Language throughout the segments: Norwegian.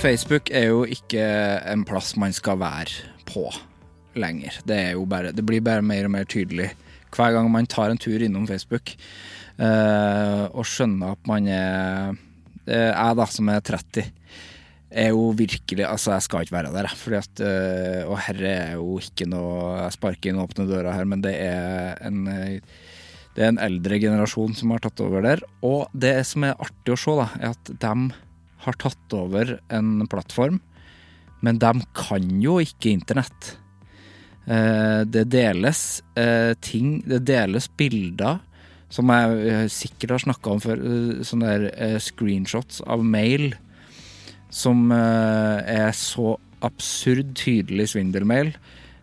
Facebook er jo ikke en plass man skal være på lenger. Det, bare, det blir bare mer og mer tydelig hver gang man tar en tur innom Facebook uh, og skjønner at man er eh, Jeg, da, som er 30, er jo virkelig Altså, jeg skal ikke være der, fordi at uh, Og herre er jo ikke noe Jeg sparker inn åpne døra her, men det er en det er en eldre generasjon som har tatt over der. Og det som er artig å se, da, er at de har tatt over en plattform, men de kan jo ikke internett. Eh, det deles eh, ting, det deles bilder, som jeg eh, sikkert har snakka om før, sånne der screenshots av mail som er så absurd tydelig svindelmail.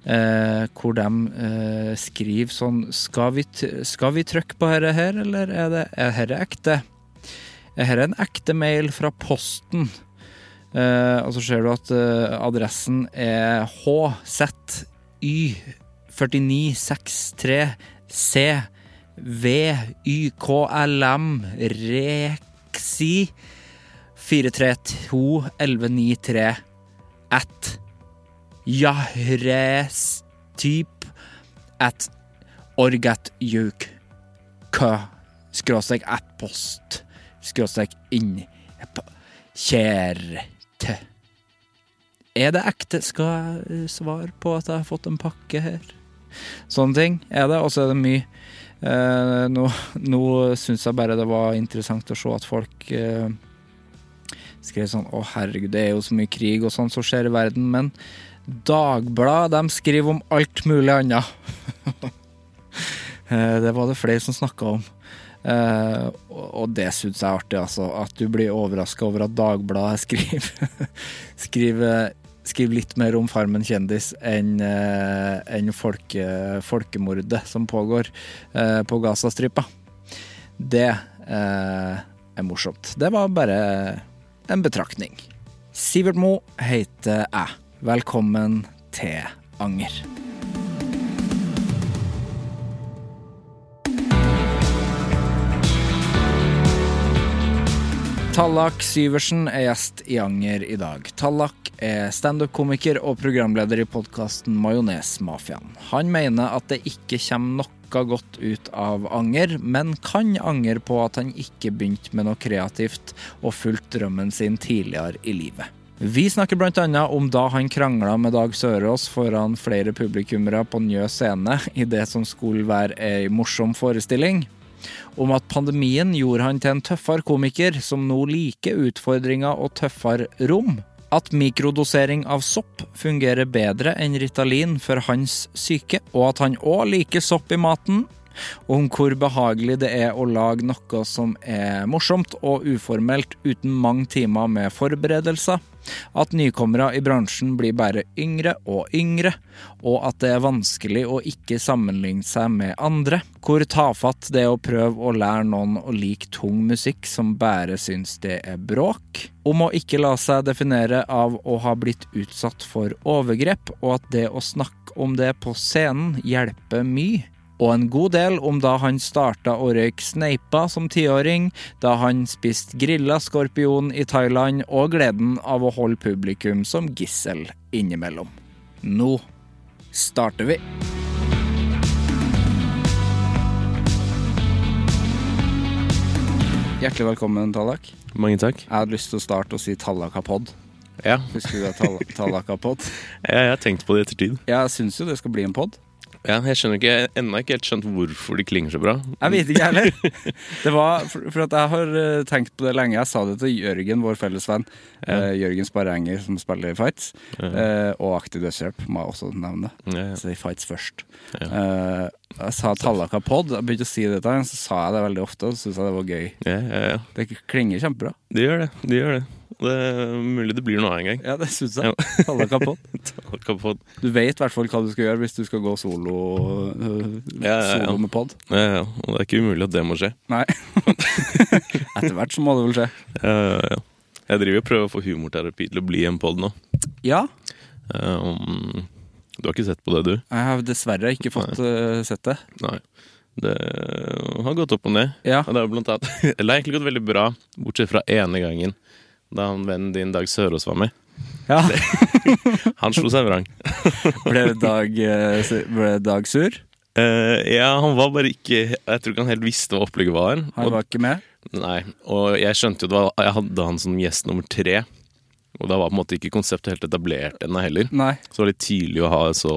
Eh, hvor de eh, skriver sånn Skal vi, skal vi trykke på dette her, eller er det dette ekte? Dette er en ekte mail fra Posten. Eh, og så ser du at eh, adressen er HZY4963 C VYKLM Rexi 4321193 at jahrestyp at orgatjuk kø skråstrek at-post skråstrek inn kjærte. Er det ekte? Skal jeg svare på at jeg har fått en pakke her? Sånne ting er det, og så er det mye. Eh, nå nå syns jeg bare det var interessant å se at folk eh, skrev sånn Å, herregud, det er jo så mye krig og sånn som skjer i verden, men Dagbladet de skriver om alt mulig annet. Eh, det var det flere som snakka om. Eh, og det syns jeg er artig, altså. At du blir overraska over at Dagbladet skriver, skriver, skriver litt mer om Farmen kjendis enn uh, en folke, folkemordet som pågår på Gazastripa. Det er morsomt. Det var bare en betraktning. Sivert Mo heter jeg. Velkommen til Anger. Tallak Syversen er gjest i Anger i dag. Tallak er standup-komiker og programleder i podkasten Majonesmafiaen. Han mener at det ikke kommer noe godt ut av anger, men kan angre på at han ikke begynte med noe kreativt og fulgte drømmen sin tidligere i livet. Vi snakker bl.a. om da han krangla med Dag Sørås foran flere publikummere på Njø scene i det som skulle være ei morsom forestilling om at pandemien gjorde han til en tøffere komiker som nå liker utfordringer og tøffere rom. At mikrodosering av sopp fungerer bedre enn Ritalin for hans syke, og at han òg liker sopp i maten. Om hvor behagelig det er å lage noe som er morsomt og uformelt uten mange timer med forberedelser at nykommere i bransjen blir bare yngre og yngre, og at det er vanskelig å ikke sammenligne seg med andre. Hvor tafatt det er å prøve å lære noen å like tung musikk som bare syns det er bråk. Om å ikke la seg definere av å ha blitt utsatt for overgrep, og at det å snakke om det på scenen hjelper mye Og en god del om da han starta å røyke sneipa som tiåring, da han spiste grilla skorpion i Thailand, og gleden av å holde publikum som gissel innimellom. Nå starter vi. Hjertelig velkommen, Tallak. Mange takk. Jeg hadde lyst til å starte å si Tallakapod. Ja, Husker du det? Tall Tallakapod? jeg, har tenkt på det i ettertid. Jeg syns jo det skal bli en pod. Ja, jeg skjønner ikke, jeg ennå ikke helt skjønt hvorfor de klinger så bra. Jeg vet ikke heller. Det var for, for at jeg har eh, tenkt på det lenge. Jeg sa det til Jørgen, vår felles venn. Eh, Jørgen Sparrenger, som spiller i Fights. Eh, og Aktiv dødshjelp, må jeg også nevne. Ja, ja. Så i Fights først. Eh, jeg sa Tallaka pod. Jeg begynte å si det til ham, så sa jeg det veldig ofte, og syntes jeg det var gøy. Ja, ja, ja. Det klinger kjempebra. De gjør det. de gjør det. Det er mulig det blir noe av en gang. Ja, det syns jeg. Ja. Tallaka pod. Du vet i hvert fall hva du skal gjøre hvis du skal gå solo, uh, Ja, ja, solo med pod. Ja, ja. Og det er ikke umulig at det må skje. Nei. Etter hvert så må det vel skje. Ja, ja, ja. Jeg driver og prøver å få humorterapi til å bli en pod nå. Ja. Um, du har ikke sett på det, du? Jeg har dessverre ikke fått Nei. sett det. Nei. Det har gått opp og ned. Ja. Det har blant annet Eller egentlig gått veldig bra, bortsett fra ene gangen. Da han vennen din Dag Sørås var med. ja. Han slo seg vrang. Ble Dag, øh, ble Dag sur? Uh, ja, han var bare ikke Jeg tror ikke han helt visste hva opplegget var. Han Og, var ikke med? nei, og jeg skjønte jo det var, Jeg hadde han som gjest nummer tre. Og da var på en måte ikke konseptet helt etablert ennå heller. Nei. Så det var litt tidlig å ha så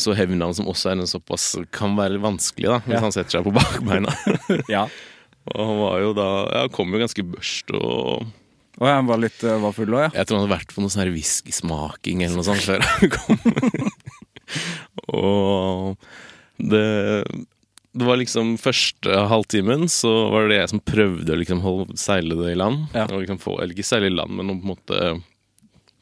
så heavy navn som også er en såpass kan være vanskelig, da, hvis Ja. han setter seg på bakbeina. Ja. Og han var jo da Ja, kom jo ganske børst og Og han var litt øh, var full òg, ja. Jeg tror han hadde vært på noe sånn whiskysmaking eller noe sånt før han kom. og det det var liksom første halvtimen så var det jeg som prøvde å liksom holde, seile det i land. Ja. Og liksom få, eller ikke seile i land, men på en måte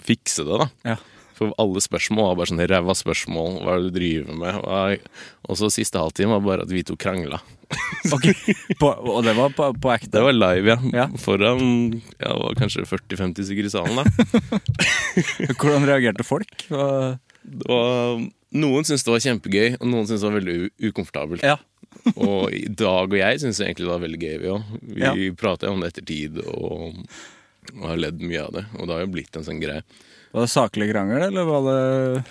fikse det, da. Ja. For alle spørsmål var bare sånne ræva spørsmål. Hva er det du driver med? Og, så siste halvtime var bare at vi to krangla. Ok. På, og det var på, på ekte? Det var live, ja. Ja. Foran ja, kanskje 40-50 stykker i salen, da. Hvordan reagerte folk? Var, noen syntes det var kjempegøy, og noen syntes det var veldig ukomfortabelt. ja. Og i dag og jeg syns egentlig det var veldig gøy, vi òg. Vi Ja. prater om det etter tid og, og har ledd mye av det. Og det har jo blitt en sånn greie. Var det saklig krangel, eller var det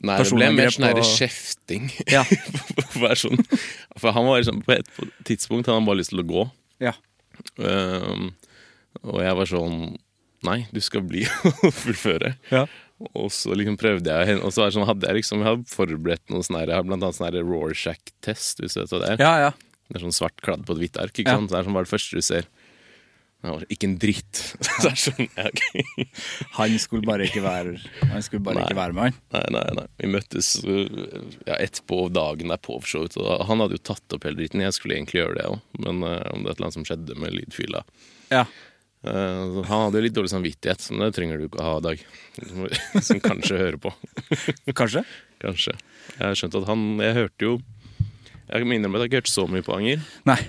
Nei, det ble mer sånn og- kjefting. Ja. Sånn. For han var liksom, på et tidspunkt hadde han bare lyst til å gå. Ja. Um, og jeg var sånn Nei, du skal bli og fullføre. Ja. Og så liksom prøvde jeg Og så sånn, hadde jeg liksom Jeg hadde forberedt noe sånn her har blant annet sånn Rorschach-test, hvis du vet hva det er. Ja, ja. Det er sånn svart kladd på et hvitt ark. ikke sant? Det er sånn, er det første du ser? Ja, ikke en dritt. Er sånn, ja. Han skulle bare ikke være Han skulle bare Nei. ikke være med, han. Nei, nei, nei. Vi møttes uh, ja, ett på dagen derpå, for så vidt. Han hadde jo tatt opp hele dritten. Jeg skulle egentlig gjøre det òg, men uh, om det er et eller annet som skjedde med lydfila Ja. uh, Han hadde litt dårlig samvittighet, men det trenger du ikke å ha, Dag. Som kanskje hører på. Kanskje? Kanskje. Jeg skjønt at han Jeg hørte jo Jeg minner om at jeg ikke hørte så mye på Anger, Nei.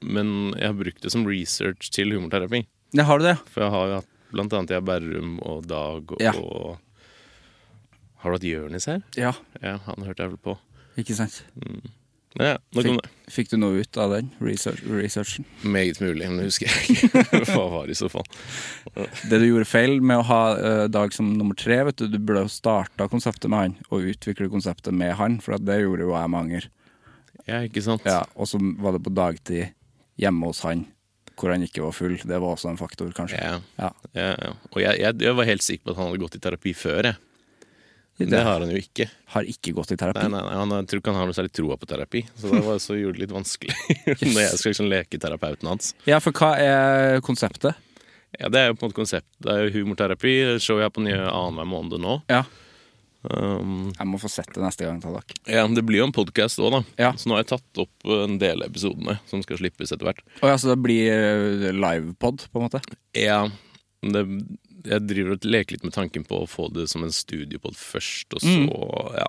Men jeg har brukt det som research til humorterapi. Ja, har du det? For jeg har jo hatt blant annet jeg Berrum og Dag og, Ja. og Har du hatt Jonis her? Ja. Ja, han hørte jeg vel på. Ikke sant? Ja, nok om Fikk, fikk du noe ut av den research, researchen? Meget mulig, men det husker jeg ikke. Hva var det i så fall? Det du gjorde feil med å ha uh, Dag som nummer tre, vet du, du burde jo starta konseptet med han, og utvikle konseptet med han, for det gjorde jo jeg med Anger. Ja, ikke sant? Ja, og så var det på dagtid hjemme hos han, hvor han ikke var full. Det var også en faktor, kanskje. Ja, Ja. ja, ja. Og jeg, jeg, jeg var helt sikker på at han hadde gått i terapi før, jeg. Men det har han jo ikke. Har ikke gått i terapi. Nei, nei, nei, han, Jeg tror ikke han har noe særlig troa på terapi, så det var så gjorde det litt vanskelig når jeg skal liksom leke terapeuten hans. Ja, for hva er konseptet? Ja, Det er jo på en måte konsept. Det er jo humorterapi. Det show jeg har på nye annenhver måned nå. Ja. Um, Jeg må få sett det neste gang, Tallak. ja, Det blir jo en podkast òg, da. Ja. Så nå har jeg tatt opp en del episodene som skal slippes etter hvert. Oh, ja, så det blir eh, livepod, på en måte? Ja, det, jeg driver og leker litt med tanken på å få det som en studiopod først, og så Mm. ja.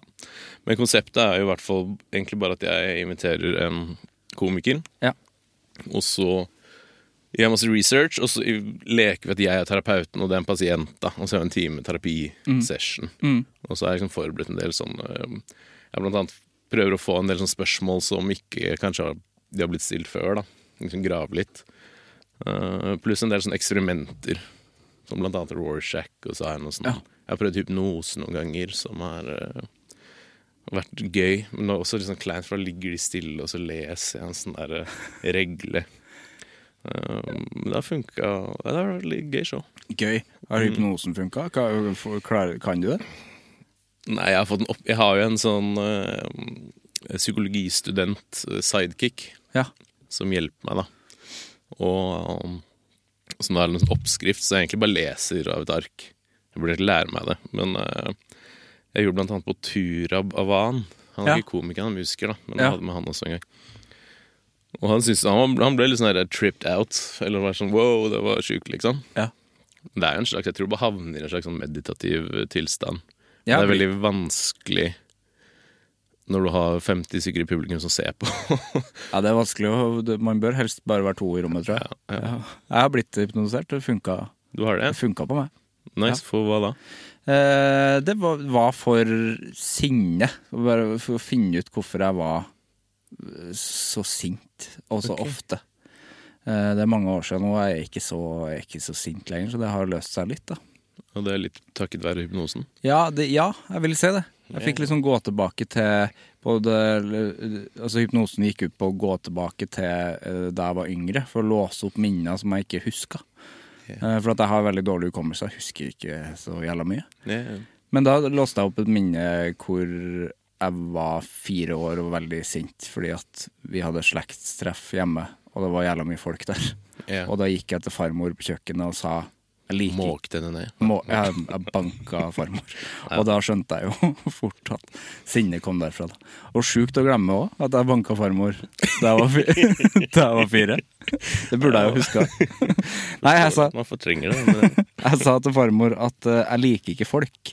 Men konseptet er jo i hvert fall egentlig bare at jeg inviterer en komiker, Ja. og så gjør masse research, og så leker vi at jeg er terapeuten, og det er en pasient, da, og så har vi en time terapisession. Mm. Og så har jeg liksom forberedt en del sånn Jeg blant annet prøver å få en del sånne spørsmål som ikke kanskje har, de har blitt stilt før. da Liksom Grave litt. Uh, pluss en del sånne eksperimenter, som blant annet Rorschach. Og så er noe sånn Ja. Jeg har prøvd hypnose noen ganger, som har uh, vært gøy. Men det er også litt sånn kleint, for da ligger de stille, og så leser jeg en sånn der eh, regle. Eh, Men det funka. Det vært veldig gøy show. Gøy. Har hypnosen funka? Kan, kan du det? Nei, jeg har, fått en opp jeg har jo en sånn uh, eh, sidekick, Ja. som hjelper meg, da. Og um, som er en sånn oppskrift, så jeg egentlig bare leser av et ark. Jeg burde egentlig lære meg det. Men uh, jeg gjorde blant annet på Turab Avan. Han er Ja. ikke komiker, han er musiker, da, men Ja. jeg hadde med han også en gang. Og han, synes, han, han ble litt sånn der tripped out. Eller var sånn wow, det var sjukt, liksom. Ja. Det er jo en slags, Jeg tror du bare havner i en slags sånn meditativ eh, tilstand. Ja, det er veldig vanskelig når du har 50 stykker i publikum som ser på. Ja, det er vanskelig å Man bør helst bare være to i rommet, tror jeg. Ja, ja. Jeg har blitt hypnotisert. Det funka, Du har det det? funka på meg. Nice. For hva da? Eh, det var, var for sinne. Bare for å finne ut hvorfor jeg var så sint, og så okay. ofte. Eh, det er mange år siden nå, jeg er ikke så, jeg er ikke så sint lenger, så det har løst seg litt, da. Og det er litt takket være hypnosen? Ja, det, ja jeg vil si det. Jeg fikk liksom gå tilbake til både, altså Hypnosen gikk ut på å gå tilbake til eh, da jeg var yngre, for å låse opp minner som jeg ikke huska. Eh, For at jeg har veldig dårlig hukommelse, jeg husker ikke så jævla mye. Ja. Men da låste jeg opp et minne hvor jeg var fire år og veldig sint fordi at vi hadde slektstreff hjemme, og det var jævla mye folk der. Yeah. Og da gikk jeg til farmor på kjøkkenet og sa jeg liker Måkte henne ned. må, jeg, jeg banka farmor. Og da skjønte jeg jo fort at sinnet kom derfra. Da. Og sjukt å glemme òg, at jeg banka farmor da jeg var, fi jeg var fire. Det burde jeg jo huska. Nei, jeg sa, Man fortrenger det. Jeg sa til farmor at eh, jeg liker ikke folk.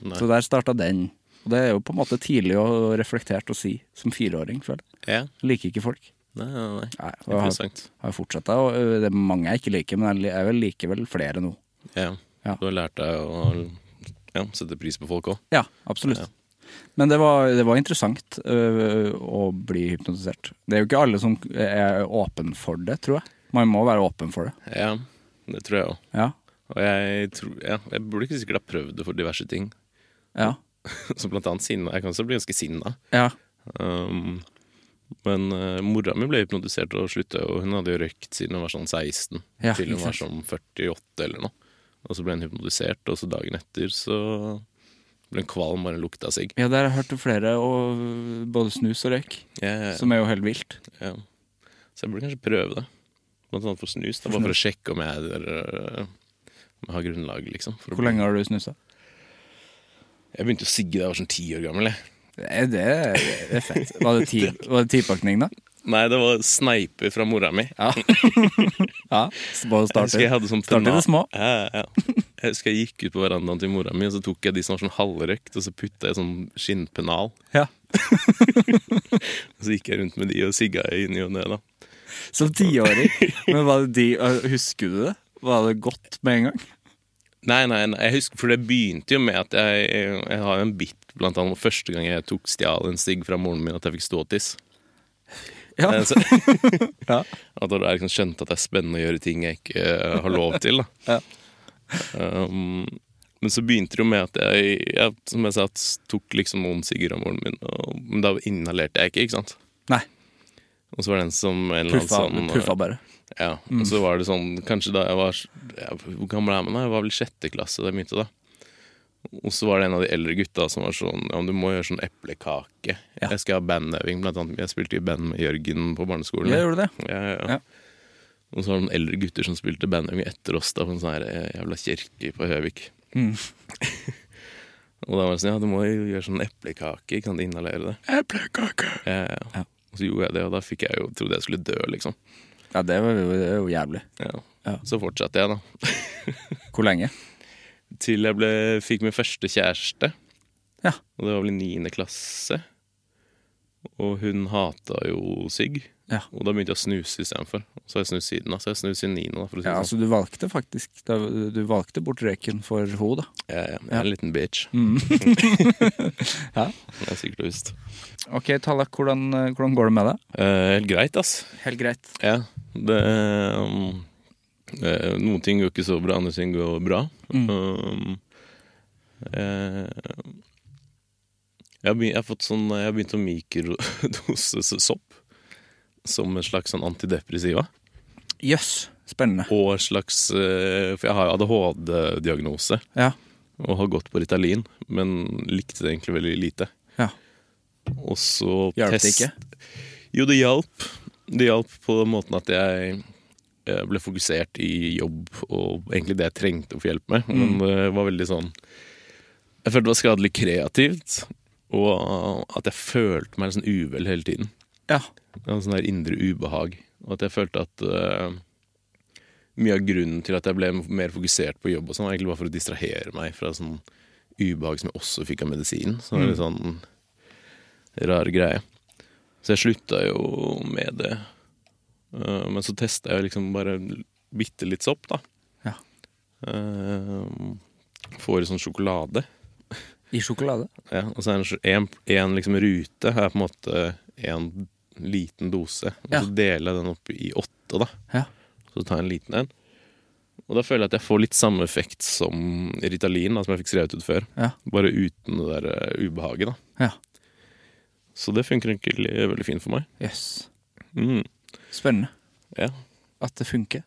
Nei. Så der starta den. Og det er jo på en måte tidlig og reflektert å si som fireåring, føler jeg. ja. Liker ikke folk. Nei, nei, nei. Nei, og jeg har, har fortsatt det. og det er mange jeg ikke liker, men jeg er vel liker vel flere nå. Ja. Ja. Du har lært deg å ja, sette pris på folk òg. Ja, absolutt. Ja. Men det var, det var interessant ø, å bli hypnotisert. Det er jo ikke alle som er åpen for det, tror jeg. Man må være åpen for det. Ja, det tror jeg òg. Ja. Og jeg tror ja, Jeg burde ikke sikkert ha prøvd det for diverse ting. Ja. Som blant annet sinna. Jeg kan også bli ganske sinna. ja. Um, men uh, mora mi ble hypnotisert og slutta, og hun hadde jo røykt siden hun var sånn 16 Ja, til hun var sånn 48 eller noe. Og så ble hun hypnotisert, og så dagen etter så ble hun kvalm bare hun lukta sigg. ja, der har jeg hørt flere, og både snus og røyk, Ja, ja, som er jo helt vilt. ja. Så jeg burde kanskje prøve det. Blant annet for snus. Da, bare for å sjekke om jeg, er, uh, om jeg har grunnlag, liksom. Hvor lenge har du snusa? Jeg begynte å sigge da jeg var sånn ti år gammel. Jeg. Det, det er fett. Var det det tipakning, da? Nei, det var sneiper fra mora mi. Ja. ja. Bare Jeg jeg hadde sånn starte det små. Ja, ja. Jeg husker jeg gikk ut på verandaen til mora mi, og så tok jeg de som var sånn halvrøkt, og så putta jeg sånn skinnpennal. Ja. Og så gikk jeg rundt med de og sigga i ny og ne, da. Som tiåring. Men var det de, husker du det? Var det godt med en gang? Nei, nei, nei, jeg husker, for det begynte jo med at jeg, jeg har en bit blant annet første gang jeg tok stjal en sigg fra moren min, at jeg fikk ståtiss. Ja. Eh, Så, Ja. at jeg liksom skjønte at det er spennende å gjøre ting jeg ikke uh, har lov til. Da. Ja. Um, men så begynte det jo med at jeg, jeg som jeg sa, tok liksom noen sigger av moren min. Og, men da inhalerte jeg ikke, ikke sant. Nei. Og så var det en som en Puffa, sånn puffa bare. Ja, og så var det sånn Kanskje da jeg var ja, Hvor gammel er man da? Jeg var vel sjette klasse da jeg begynte, da. Og så var det en av de eldre gutta som var sånn Ja, du må gjøre sånn eplekake. Ja. Jeg skal ha bandøving, blant annet. Jeg spilte i band med Jørgen på barneskolen. Ja, gjorde du det? Ja, ja, Ja. Og så var det noen eldre gutter som spilte bandøving etter oss da, på en sånn her eh, jævla kirke på Høvik. Mm. og da var det sånn Ja, du må jo gjøre sånn eplekake. Kan du inhalere det? Eplekake. Ja, ja. Ja. Og så gjorde jeg det, og da fikk jeg jo trodde jeg skulle dø, liksom. Ja, det, var, jo- det er jo jævlig. Ja. Ja. Så fortsatte jeg, da. Hvor lenge? Til jeg ble, fikk min første kjæreste. Ja. Og det var vel i niende klasse. Og hun hata jo sigg. Ja. Og da begynte jeg å snuse istedenfor. Så har jeg snust siden. da, Så jeg snus snust siden niende. da, for å si Ja, sånn. altså du valgte faktisk da, Du valgte bort røyken for ho, da. Ja, ja, jeg er en liten bitch. Ja. Det er sikkert og visst. Ok, Tallak, hvordan, hvordan går det med deg? Eh, helt greit, ass. Helt greit. Ja. Det um, eh, Noen ting går ikke så bra, andre ting går bra. Um, eh, jeg, har begynt, jeg har fått sånn Jeg har begynt å mikrodose sopp som en slags sånn antidepressiva. Jøss, spennende. Og en slags eh, For jeg har jo ADHD-diagnose Ja. og har gått på Ritalin, men likte det egentlig veldig lite. ja. Og så Hjalp det ikke? Jo, det hjalp. Det hjalp på den måten at jeg eh, ble fokusert i jobb og egentlig det jeg trengte å få hjelp med. Men det var veldig sånn Jeg følte det var skadelig kreativt, og at jeg følte meg sånn uvel hele tiden. Ja. En sånn der indre ubehag. Og at jeg følte at uh, mye av grunnen til at jeg ble mer fokusert på jobb, og sånn, var egentlig bare for å distrahere meg fra sånn ubehag som jeg også fikk av medisin. Så det var litt sånn rar greie. Så jeg slutta jo med det. Uh, men så testa jeg liksom bare bitte litt sopp, da. Ja. Uh, får i sånn sjokolade. I sjokolade? Ja, og så er det en, en liksom rute er på en måte en liten dose. Og så deler jeg den opp i åtte, da. Ja. Så tar jeg en liten en. Og da føler jeg at jeg får litt samme effekt som Ritalin, da, som jeg fikk skrevet ut før. Ja. Bare uten det der uh, ubehaget, da. Ja. Så det funker egentlig veldig fint for meg. Yes. Mm. Spennende. Ja. At det funker.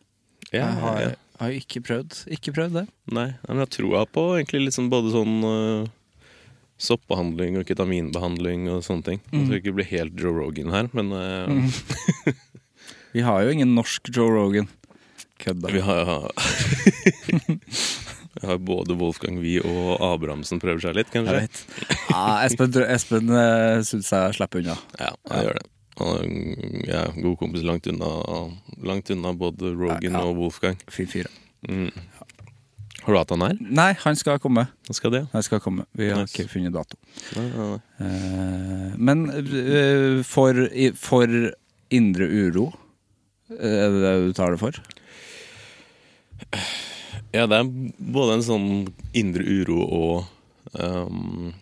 Ja, jeg har, ja. har ikke prøvd. Ikke prøvd det. Nei, men jeg tror på egentlig litt sånn både sånn uh, soppbehandling og ketaminbehandling og sånne ting. Jeg skal ikke bli helt Joe Rogan her, men uh, Vi har jo ingen norsk Joe Rogan. Kødda. vi har Vi har både Wolfgang Wie og Abrahamsen prøver seg litt, kanskje. Ja, Espen, Espen uh, syns jeg slipper unna. Ja, jeg gjør det. Han er god kompis langt unna, langt unna både Rogan Ja, ja. og Wolfgang. Fin fyr. Mm. Har du hatt han her? Nei, han skal komme. Han skal det, ja. Han skal komme. Vi har Nice. ikke funnet dato. Nei, nei, nei. Eh, men eh, for, for indre uro, eh, er det det du tar det for? Ja, det er både en sånn indre uro og um,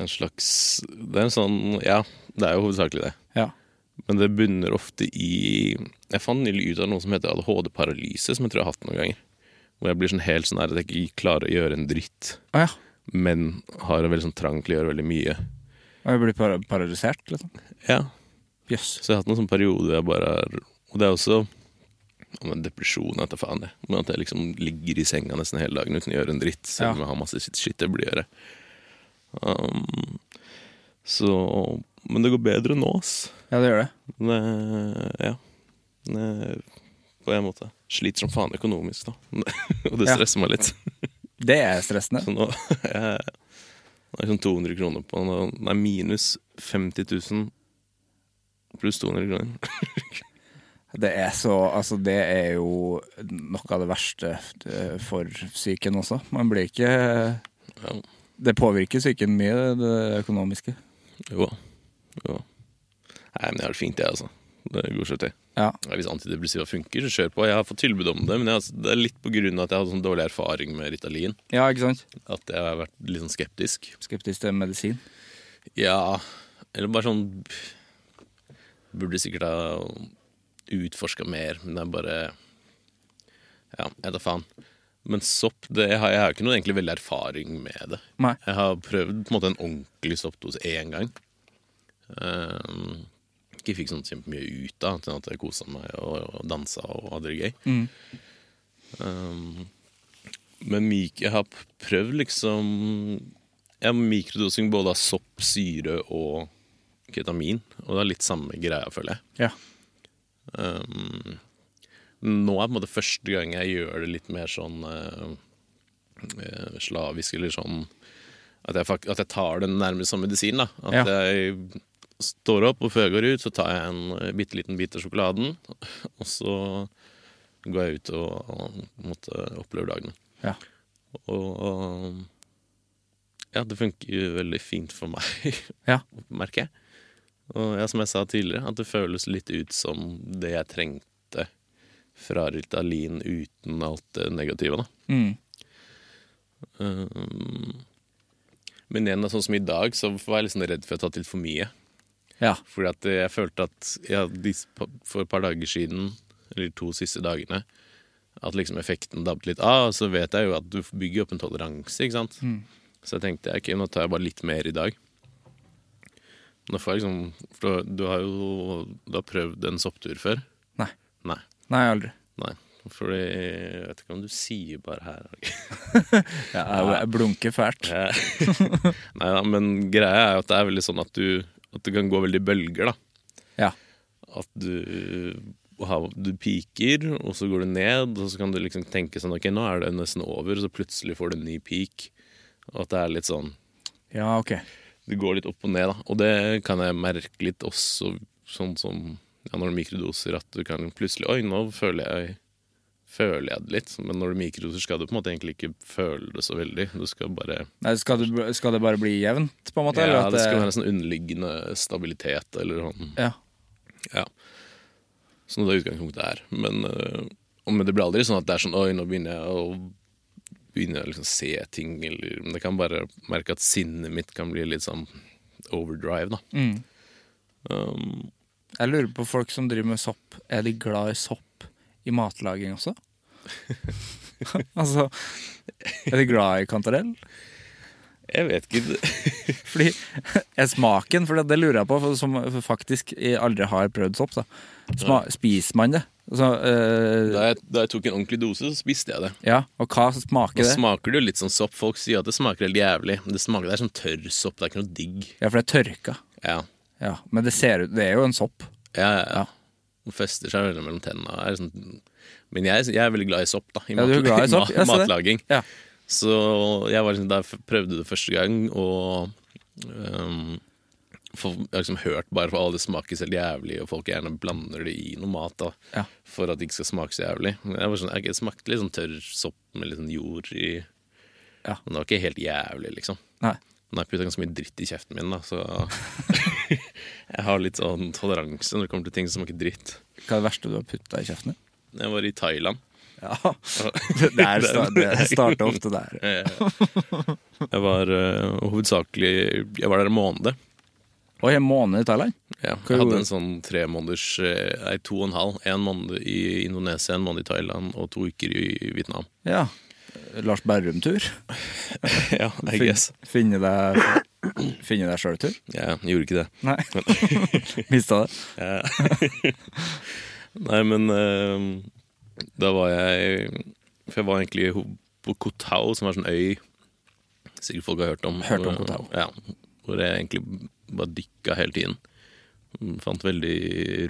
en slags Det er en sånn Ja, det er jo hovedsakelig det. Ja. Men det bunner ofte i Jeg fant nylig ut av noe som heter ADHD-paralyse, som jeg tror jeg har hatt noen ganger. Hvor jeg blir sånn helt sånn at jeg ikke klarer å gjøre en dritt, Ah, ja. men har en veldig sånn trang til å gjøre veldig mye. Og jeg blir par paralysert, liksom? Ja, Yes. Så jeg har hatt noen sånn periode hvor jeg bare er Og det er også men depresjon, vet jeg faen det. Men at jeg liksom ligger i senga nesten hele dagen uten å gjøre en dritt, selv om Ja. jeg har masse shit shit jeg burde gjøre. Um, så Men det går bedre nå, ass. Ja, det gjør det. Det, ja. Det, på en måte. Sliter som faen økonomisk, da. Og det Ja. stresser meg litt. Det er stressende. Så nå er jeg det er sånn 200 kroner på Nei, minus 50 000 pluss 200 kroner. Det er så Altså, det er jo noe av det verste eh, for psyken også. Man blir ikke Ja, Det påvirker psyken mye, det økonomiske. jo. jo. Nei, men jeg har det fint, jeg, altså. Det går seg til. Ja. Hvis antidepressiva funker, så kjør på. Jeg har fått tilbud om det, men jeg, det er litt på av at jeg hadde sånn dårlig erfaring med Ritalin. Ja, ikke sant? At jeg har vært litt sånn skeptisk. Skeptisk til medisin. Ja, eller bare sånn Burde sikkert ha utforska mer, men det er bare Ja, jeg tar faen. Men sopp det, jeg, har, jeg har ikke noe egentlig veldig erfaring med det. Nei. Jeg har prøvd på en måte en ordentlig soppdose én gang. Um, ikke fikk sånn kjempemye ut av, til at jeg kosa meg og, og dansa og hadde det gøy. Um, men mik jeg har prøvd liksom Jeg har mikrodosing både av sopp, syre og ketamin. Og det er litt samme greia, føler jeg. Ja. Um, nå er på en måte første gang jeg gjør det litt mer sånn uh, slavisk, eller sånn at jeg, at jeg tar det nærmest som medisin. da At Ja. jeg står opp, og før jeg går ut, så tar jeg en eh, bitte liten bit av sjokoladen. Og så går jeg ut og, og opplever dagen. Ja. Og ja, det funker jo veldig fint for meg, Ja. merker jeg. Og ja, som jeg sa tidligere, at det føles litt ut som det jeg trengte fra Ritalin uten alt det negative, da. Mm. Um, men igjen, sånn som i dag, så var jeg liksom redd for å ha tatt litt for mye. Ja. Fordi at jeg følte at ja, for et par dager siden, eller to siste dagene, at liksom effekten dabbet litt av. Så vet jeg jo at du bygger opp en toleranse, ikke sant. Så jeg tenkte ok, nå tar jeg bare litt mer i dag. Nå får jeg liksom For du har jo du har prøvd en sopptur før? Nei. Nei. Nei, aldri. Nei. Fordi Jeg vet ikke om du sier bare her. Ja, jeg, jeg blunker fælt. Nei da, men greia er jo at det er veldig sånn at du At det kan gå veldig bølger, da. Ja. At du du piker, og så går du ned, og så kan du liksom tenke sånn Ok, nå er det nesten over, og så plutselig får du en ny peak. Og at det er litt sånn Ja, ok. Det går litt opp og ned, da. Og det kan jeg merke litt også, sånn som ja, når du mikrodoser, at du kan plutselig Oi, nå føler jeg Føler jeg det litt, men når du mikrodoser, skal du på en måte egentlig ikke føle det så veldig. Du skal bare Nei, skal, du, skal det bare bli jevnt, på en måte? Ja, det skal være en sånn underliggende stabilitet, eller sånn. ja. Ja. Sånn det utgangspunktet er. Men, øh, men det blir aldri sånn at det er sånn Oi, nå begynner jeg å Begynner å liksom se ting, eller Men jeg kan bare merke at sinnet mitt kan bli litt sånn overdrive, da. Mm. Um, Jeg lurer på folk som driver med sopp. Er de glad i sopp i matlaging også? altså Er du glad i kantarell? jeg vet ikke Fordi er smaken, for det, det lurer jeg på, for som faktisk aldri har prøvd sopp. Så. Sma, Spiser man det? Så, eh, da, jeg, da jeg tok en ordentlig dose, så spiste jeg det. ja, og hva smaker Da det? smaker det jo litt sånn sopp. Folk sier at det smaker helt jævlig. Men det smaker det er sånn tørr sopp. Det er ikke noe digg. Ja, for det er tørka. Ja, Ja, men det ser ut Det er jo en sopp. ja, ja. Ja. Og fester seg veldig mellom tennene. Sånn, men jeg, jeg er veldig glad i sopp, da. I Ja, er glad i sopp? ma- Ja, se det. matlaging. Ja. Så jeg var liksom, prøvde det første gang, og um, for, Jeg har liksom hørt bare for alle det smaker så helt jævlig, og folk gjerne blander det i noe mat da, Ja. for at det ikke skal smake så jævlig. Jeg var sånn, jeg smakte litt sånn tørr sopp med litt sånn jord i. Ja. Men det var ikke helt jævlig, liksom. Nei. Har jeg putta ganske mye dritt i kjeften min, da, så jeg har litt sånn toleranse når det kommer til ting som smaker dritt. Hva er det verste du har putta i kjeften din? Jeg var i Thailand. Ja. Det, der, det starter ofte der. Jeg var uh, hovedsakelig Jeg var der en måned. Oi, en måned i Thailand? Ja, jeg hadde en sånn tre måneders eh, Nei, to og en halv. En måned i Indonesia, en måned i Thailand og to uker i Vietnam. Ja. Lars Berrum-tur. ja, I guess. Finne deg Finne deg sjøl-tur? Ja, jeg gjorde ikke det. Nei. Mista det? Nei, men uh, da var jeg For jeg var egentlig på Kotau, som er sånn øy sikkert folk har hørt om. Hørt om Kotau. Ja, hvor jeg egentlig bare dykka hele tiden. Fant veldig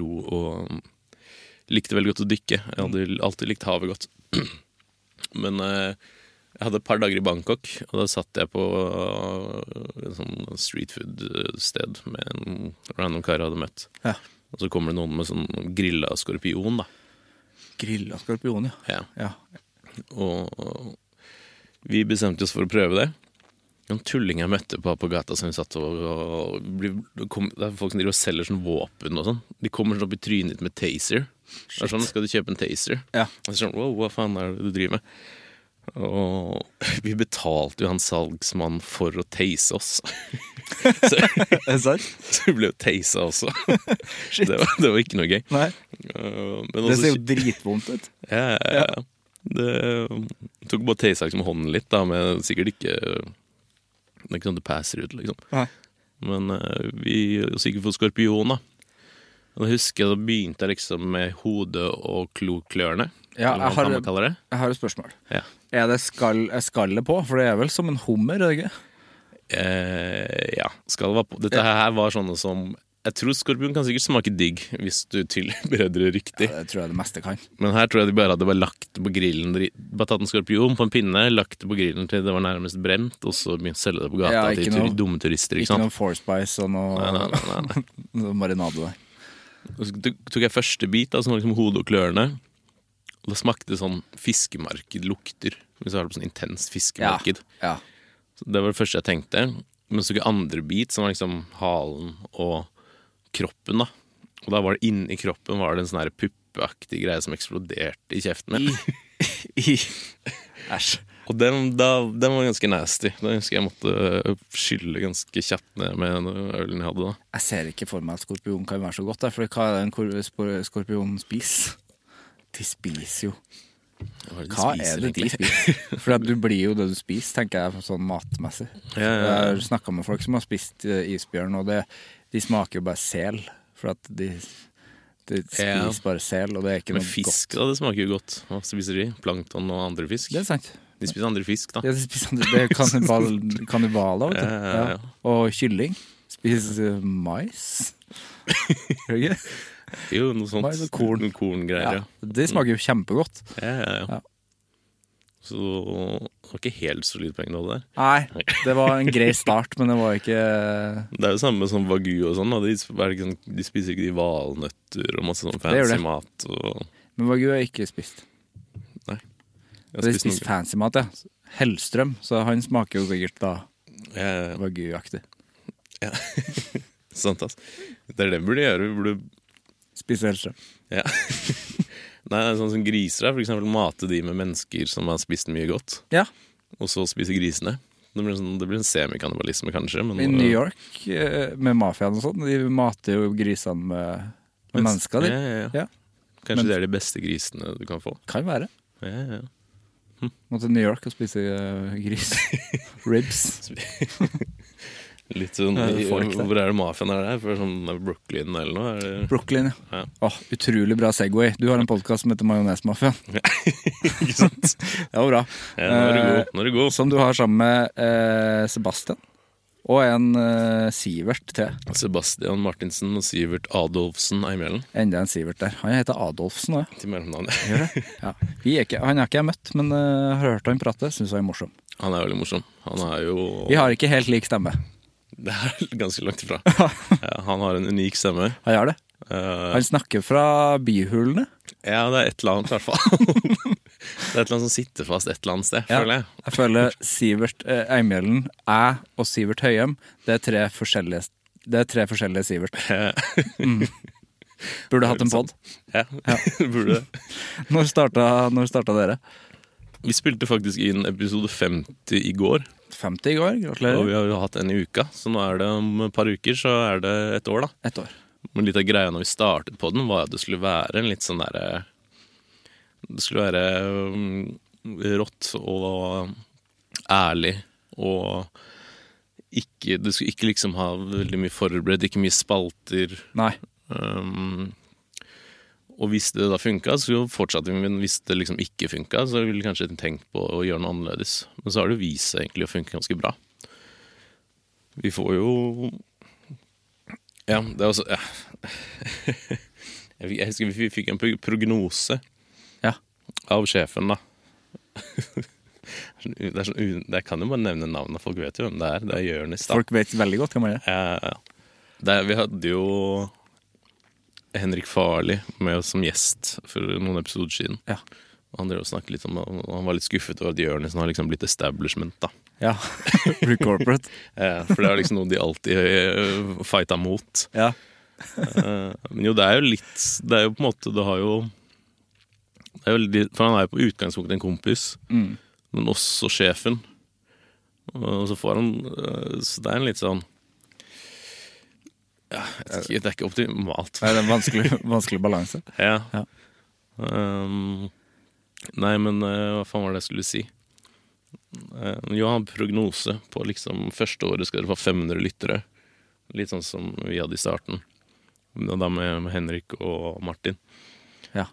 ro og likte veldig godt å dykke. Jeg hadde alltid likt havet godt. Men eh, jeg hadde et par dager i Bangkok, og da satt jeg på eh, en sånn street food-sted med en random kar jeg hadde møtt. Ja. Og så kommer det noen med sånn grilla skorpion, da. Grilla skorpion, ja. Ja. ja. Og vi bestemte oss for å prøve det. En tulling jeg møtte på, på gata som vi satt og, og bli- det, kom, det er folk som driver og selger sånn våpen og sånn. De kommer sånn opp i trynet med taser. Det er sånn, Skal du kjøpe en taser? Ja. Og så sånn, wow, hva faen er det du driver med? Og vi betalte jo han salgsmann for å tase oss. så, så vi ble jo tasa også. det, var, det var ikke noe gøy. Nei. Uh, men Det også- ser jo dritvondt ut. ja, ja, ja. Det tok bare tasa liksom hånden litt, da, men sikkert ikke Det er ikke sånn det passer ut, liksom. Nei. Men eh, vi gikk for skorpion, da. Da husker jeg da begynte jeg liksom med hodet og kloklørne. Ja, jeg har-. Jeg har et spørsmål. Ja. Er det skall, er skallet på? For det er vel som en hummer, er det ikke? Eh, ja, skallet var på. Dette her var sånne som Jeg tror skorpion kan sikkert smake digg hvis du tilbereder det riktig. Ja, det tror jeg det meste kan. Men her tror jeg de bare hadde bare lagt det på grillen Bare tatt en skorpion på en pinne, lagt det på grillen til det var nærmest brent, og så begynt å selge det på gata Ja, til noe- dumme turister. Ikke Ikke noe Four Spice og noe, nei, nei, nei. marinade der. Og så tok jeg første bit, da, som var liksom hodet og klørne. Og da smakte det sånn fiskemarkedlukter. Hvis du har det på sånn intenst fiskemarked. Ja. Så det var det første jeg tenkte. Men så tok jeg andre bit, som var liksom halen og kroppen, da. Og da var det inni kroppen var det en sånn puppeaktig greie som eksploderte i kjeften min. Æsj. Og den, da, den var ganske nasty. Da husker jeg måtte øh, skylle ganske kjapt ned med ølen jeg hadde da. Jeg ser ikke for meg at skorpion kan være så godt. der, For hva er det en kor- skorpion spiser? De spiser jo Hva det de Hva spiser, er det de egentlig? spiser? For du blir jo det du spiser, tenker jeg, sånn matmessig. Ja, ja, Jeg har snakka med folk som har spist eh, isbjørn, og det, de smaker jo bare sel. For at de, de spiser Ja. bare sel, og det er ikke Men noe fisk, godt. da, det smaker jo godt. Hva spiser de? Plankton og andre fisk? Det er sant. De spiser andre fisk, da. Ja, de spiser, andre, det er kannibal, kannibaler, vet du. Ja. Og kylling. Spiser mais. Gjør ikke? Jo, noe sånt. Mais og korn. Noen korngreier, Ja. Det smaker jo kjempegodt. ja. Ja, ja. Så det var ikke helt solid poengnål der. Nei, det var en grei start, men det var ikke Det er jo samme som wagyu og sånn. De, det sånn, de spiser ikke de valnøtter og masse sånn Det fancy det. mat. Og, Men wagyu har jeg ikke spist. Jeg har spist fancy mat, ja. Hellstrøm, så han smaker jo sikkert da eh, ja, ja. wagyu-aktig. Sant, ass. Det er det vi burde gjøre. Vi burde Spise Hellstrøm. ja. Nei, sånn som griser er, for eksempel mate de med mennesker som har spist mye godt, Ja. og så spise grisene. Det blir, sånn, det blir en semikannibalisme, kanskje. Men, I New York, eh, med mafiaen og sånn, de mater jo grisene med, med mennesker. Ja, ja, ja. Ja. Kanskje Men- det er de beste grisene du kan få. Kan være. Ja, ja, ja. Må til New York og spise uh, gris. Ribs. Litt sånn, i, folk. Hvor er det mafiaen er der? For sånn Brooklyn eller noe? Det, Brooklyn, ja. Ja. Oh, utrolig bra Segway. Du har en podkast som heter Majonesmafiaen. ikke sant? Det var bra. Ja, nå er du Eh, god. Nå er du god. Som du har sammen med eh, Sebastian. Og en uh, Sivert til. Sebastian Martinsen og Sivert Adolfsen er imellom. Enda en Sivert der. Han heter Adolfsen òg. til mellomnavnet. Ja. Han har ikke jeg møtt, men uh, har hørt han prate. Syns han er morsom. Han er veldig morsom. Han er jo Vi har ikke helt lik stemme. Det er ganske langt ifra. Han har en unik stemme. Han gjør det. Uh... Han snakker fra bihulene. ja, det er et eller annet, i hvert fall. det er et eller annet som sitter fast et eller annet sted, Ja. føler jeg. Jeg føler Sivert eh, Eimjølen, jeg og Sivert Høyem, det er tre forskjellige, det er tre forskjellige Sivert. Burde hatt en pod. Ja, burde det. Når starta, når starta dere? Vi spilte faktisk inn episode 50 i går, 50 i går. gratulerer. og vi har jo hatt en i uka. Så nå er det om et par uker, så er det et år, da. Et år. Men litt av greia når vi startet på den, var at det skulle være en litt sånn derre Det skulle være um, rått og ærlig og ikke du skulle ikke liksom ha veldig mye forberedt, ikke mye spalter. Nei. Um, og hvis det da funka, så fortsatte vi. Men hvis det liksom ikke funka, så ville vi kanskje tenkt på å gjøre noe annerledes. Men så har det jo vist seg egentlig å funke ganske bra. Vi får jo Ja, det er også ja. Jeg husker vi fikk en prognose. Av sjefen, da. Det, er sånn, u- jeg kan jo bare nevne navnet, folk vet jo hvem det er. Det er Jonis. Folk vet veldig godt hvem han er. Ja, ja. Der, vi hadde jo Henrik Farli med oss som gjest for noen episoder siden. Ja. Han, litt om, han var litt skuffet over at Jørnisen har liksom blitt establishment. da. Ja. Blir corporate. ja, For det er liksom noe de alltid eh, fighta mot. Ja. Eh, Men jo, det er jo litt Det er jo på en måte Det har jo det er veldig, For han er jo på utgangspunktet en kompis, Mm. men også sjefen. Og så får han eh, Så det er en litt sånn ja, jeg Det er ikke optimalt. Nei, det er en vanskelig, vanskelig balanse. Ja. Ja. Um, nei, men eh, hva faen var det jeg skulle si? Uh, jo, han har prognose på liksom første året skal dere få 500 lyttere. Litt sånn som vi hadde i starten. Da med, med Henrik og Martin. Ja.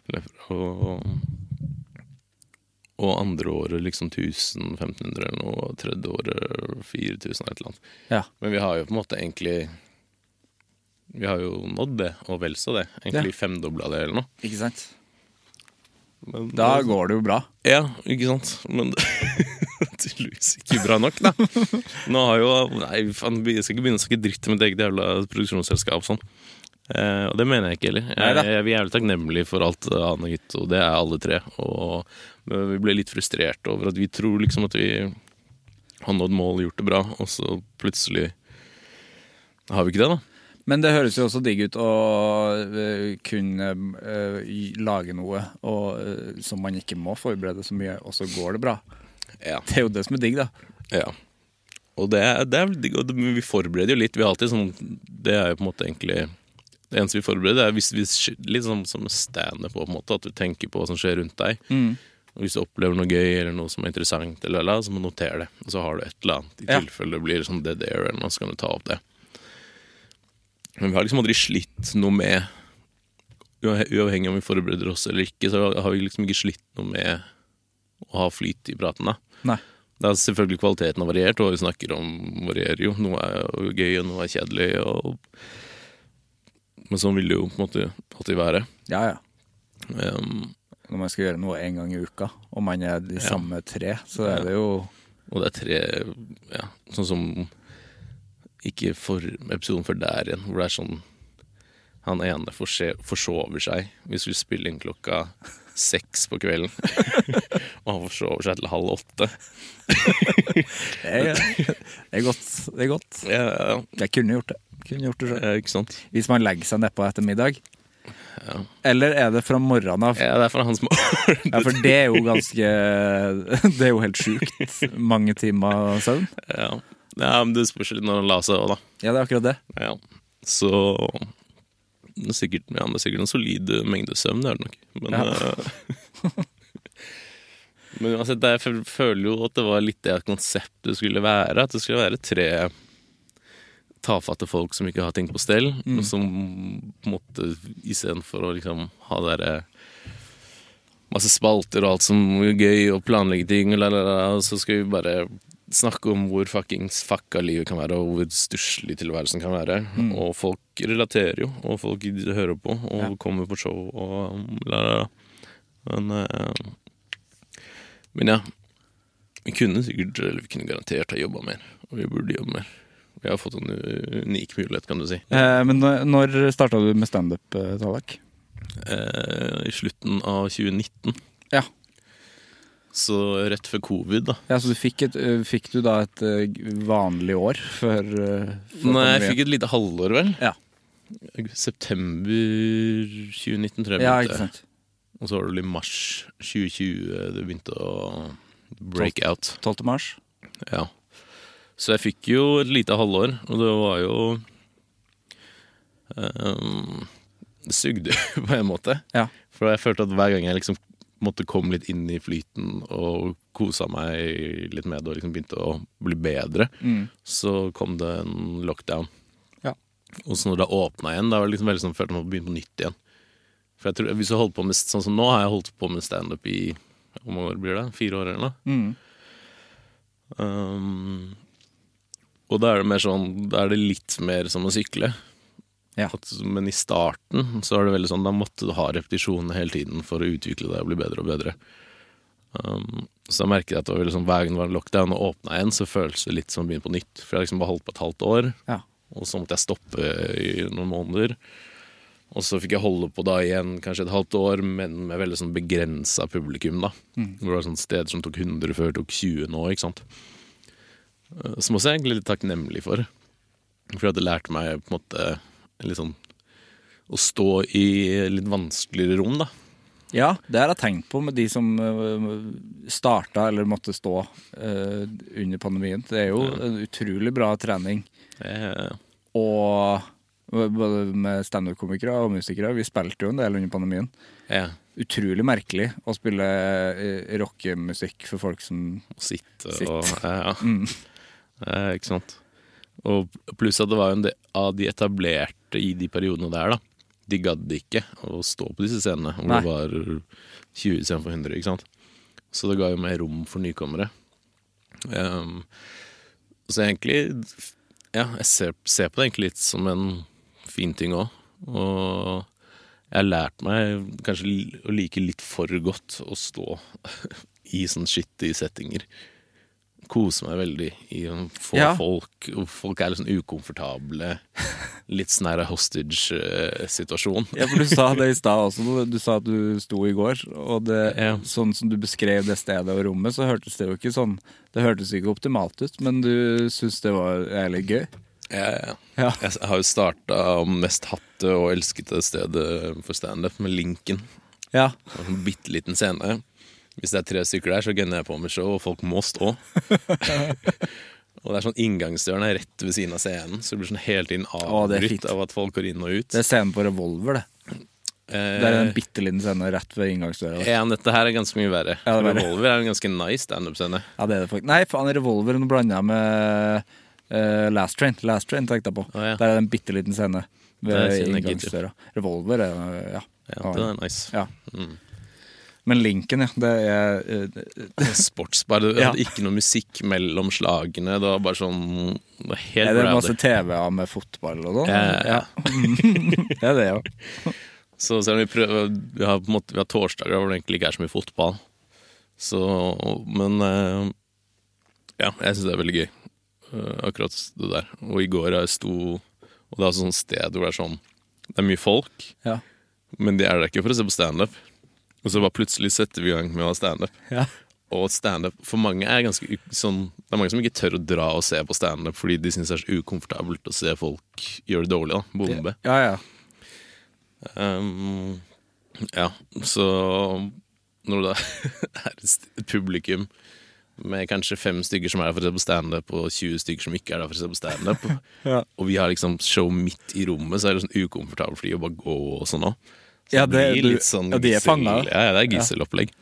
Og, og andre året liksom 1000-1500 eller noe. Tredje året 4000 eller et eller annet. Ja. Men vi har jo på en måte egentlig Vi har jo nådd det, og vel så det. Egentlig femdobla det eller noe. Ikke sant? Men, Da går det jo bra. Ja, ikke sant? Men det tydeligvis ikke bra nok, da. Nå har jo Nei, faen, jeg skal ikke begynne å snakke dritt om et eget jævla produksjonsselskap sånn. Eh, og det mener jeg ikke heller. Jeg, jeg er jævlig takknemlig for alt eh, han har gitt, og det er alle tre. Og men vi ble litt frustrert over at vi tror liksom at vi har nådd mål, gjort det bra, og så plutselig har vi ikke det, da. Men det høres jo også digg ut å eh, kunne eh, lage noe og, eh, som man ikke må forberede så mye, og så går det bra. Ja. Det er jo det som er digg, da. Ja. Og det, det er digg, og vi forbereder jo litt. Vi har alltid sånn Det er jo på en måte egentlig Det eneste vi forbereder, er hvis vi, litt sånn som standup på en måte, at du tenker på hva som skjer rundt deg. Og hvis du opplever noe gøy eller noe som er interessant, eller, eller, så må du notere det. Og så har du et eller annet i Ja. tilfelle det blir sånn dead air, eller noe, så kan du ta opp det. Men vi har liksom aldri slitt noe med uavhe- Uavhengig om vi forbereder oss eller ikke, så har vi liksom ikke slitt noe med å ha flyt i praten. da Nei. det er selvfølgelig kvaliteten har variert, og vi snakker om varierer jo. Noe er gøy, og noe er kjedelig. Og... Men sånn vil det jo på en måte alltid være. Ja, ja. Um, Når man skal gjøre noe en gang i uka, og man er de samme tre, så er det jo og det er tre ja, Sånn som Ikke for episoden før der igjen, hvor det er sånn Han ene forsover seg. Vi skulle spille inn klokka seks på kvelden. og han forsover seg til halv åtte. Det er, det er godt. Det er godt. Ja, ja, Jeg kunne gjort det. Kunne gjort det ja, ikke sant? Hvis man legger seg nedpå etter middag. Ja. Eller er det fra morgenen av? Ja, det er fra hans morgen. Ja, for det er jo ganske Det er jo helt sjukt. Mange timer søvn. Ja. ja, men det spørs litt når han la seg òg, da. Ja, det er akkurat det. Ja. Så det er sikkert, ja, det er sikkert en solid mengde søvn, det er det nok. Men, eh, men uansett, jeg føler jo at det var litt det konseptet skulle være. At det skulle være tre tafatte folk som ikke har ting på stell. Og som måte istedenfor å liksom ha derre masse spalter og alt som er gøy, og planlegge ting, og la, la, la, og så skal vi bare snakke om hvor fuckings fucka livet kan være, og hvor stusslig tilværelsen kan være. Og folk relaterer jo, og folk hører på, og Ja. kommer på show, og la, la, la. Men, uh, men ja. Vi kunne sikkert, eller vi kunne garantert ha jobba mer, og vi burde jobbe mer. Vi har fått en unik mulighet, kan du si. Eh, men når- starta du med standup, eh, Tallak? Eh, I slutten av 2019. Ja. Så rett før covid, da. ja. Så du fikk, et, eh, fikk du da et eh, vanlig år før, før Nei, jeg fikk et lite halvår, vel. Ja. September 2019, tror jeg. Ja, ikke sant. Og så var det vel i mars 2020 det begynte å break out. 12. mars. Ja. Så jeg fikk jo et lite halvår, og det var jo um, Det sugde på en måte. Ja. For jeg følte at hver gang jeg liksom måtte komme litt inn i flyten og kosa meg litt med det og liksom begynte å bli bedre, Mm. så kom det en lockdown. Ja. Og så når det åpna igjen, da var det liksom veldig sånn følte jeg å begynne på nytt igjen. For jeg tror, hvis jeg holdt på med, Sånn som nå har jeg holdt på med standup i hvor mange år blir det? Fire år eller noe? Mm. Um, og da er det sånn Da er det litt mer som å sykle. Ja. Men i starten så er det veldig sånn Da måtte du ha repetisjoner hele tiden for å utvikle deg og bli bedre og bedre. Um, så da merket jeg at det var veldig sånn, hver gang det var en lockdown og åpna igjen, så føltes det litt som å begynne på nytt. For jeg har liksom bare holdt på et halvt år, Ja. og så måtte jeg stoppe i noen måneder. Og så fikk jeg holde på da igjen kanskje et halvt år, men med veldig sånn begrensa publikum. da. Mm. det var sånn steder som tok 100 før, tok 20 nå. ikke sant? Eh, Som også er jeg egentlig litt takknemlig for. For jeg hadde lært meg på en måte litt sånn å stå i litt vanskeligere rom, da. Ja, det har jeg tenkt på med de som uh, starta eller måtte stå eh, under pandemien. Det er jo en utrolig bra trening. Eh, Og både med standup-komikere og musikere. Vi spilte jo en del under pandemien. ja, Utrolig merkelig å spille eh, rockemusikk for folk som sitte sitter. og ja, ja. mm. Eh, Ikke sant. Og pluss at det var en del av de etablerte i de periodene der, da. De gadd ikke å stå på disse scenene hvor Nei. det var 20 istedenfor 100, ikke sant. Så det ga jo mer rom for nykommere. Um, så egentlig Ja, jeg ser, ser på det egentlig litt som en fin ting òg. Og jeg har lært meg kanskje å like litt for godt å stå i sånn skittige settinger. Kose meg veldig i å få Ja. folk Folk er litt sånn ukomfortable. Litt sånn her hostage-situasjon. Ja, for du sa det i stad også. Du- sa at du sto i går, og det, Ja. sånn som du beskrev det stedet og rommet, så hørtes det jo ikke sånn Det hørtes ikke optimalt ut, men du syns det var jævlig gøy? Ja, ja. Ja. Jeg har jo starta mest hatte og elskede stedet for standup med Linken. Ja. En bitte liten scene. Hvis det er tre stykker der, så gunner jeg på med show, og folk må stå. og det er sånn inngangsdøren er rett ved siden av scenen, så det blir sånn hele tiden er fint. avbrutt av at folk går inn og ut. Det er scenen på Revolver, det. Eh, Det er en bitte liten scene rett ved inngangsdøra. ja, men dette her er ganske mye verre. Ja, er. Revolver er en ganske nice standup-scene. Ja, det er det faktisk. Nei, faen, Revolver blander jeg med uh, Last Train. Last Train tenkte jeg på. Ah, ja. Der er det en bitte liten scene ved inngangsdøra. Revolver er ja. Ja, det er nice. ja. Mm. Men Linken, ja. Det er eh, Sportsbar. Det Ja. ikke noe musikk mellom slagene. Det var bare sånn Det Er det masse TV-er med fotball og sånn? Ja, ja, det er det, ja. Så selv om vi prøver Vi har, på en måte, vi har torsdager hvor det egentlig ikke er så mye fotball. Så Men eh, ja, jeg syns det er veldig gøy. eh, akkurat det der. Og i går jeg sto Og det er altså sånn sted hvor det er sånn Det er mye folk, ja. men de er der ikke for å se på standup. Og så bare plutselig setter vi i gang med å ha standup. ja. Og standup for mange er ganske sånn Det er mange som ikke tør å dra og se på standup fordi de syns det er så ukomfortabelt å se folk gjøre det dårlig. da Bombe. Ja, ja. Um, ja, så når det er et publikum med kanskje fem stykker som er der for å se på standup, og 20 stykker som ikke er der for å se på standup, Ja. og vi har liksom show midt i rommet, så er det sånn ukomfortabelt for de å bare gå og sånn òg. Ja, det- blir litt sånn ja, de er gissel- fanget. Ja, ja, det er gisselopplegg.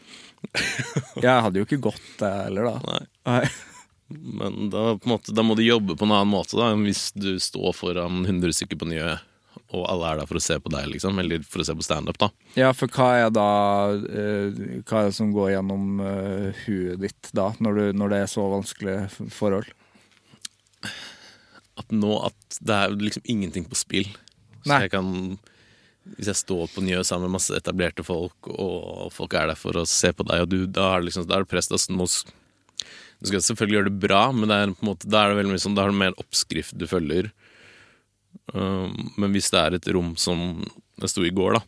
Jeg hadde jo ikke gått det heller, da. Nei. Men da, måte, da må du jobbe på en annen måte da, hvis du står foran 100 stykker på Njø, og alle er der for å se på deg, liksom, eller for å se på standup, da. Ja, for hva er da eh, Hva er det som går gjennom uh, huet ditt da, når, du, når det er så vanskelige forhold? At nå at det er liksom ingenting på spill. Så Nei. jeg kan Hvis jeg står på Njø sammen med masse etablerte folk, og folk er der for å se på deg, og du, da er det liksom Da er det press. Da, nå, du skal selvfølgelig gjøre det bra, men det er på en måte, da er det veldig mye sånn Da har du mer oppskrift du følger. Um, men hvis det er et rom som det sto i går, da,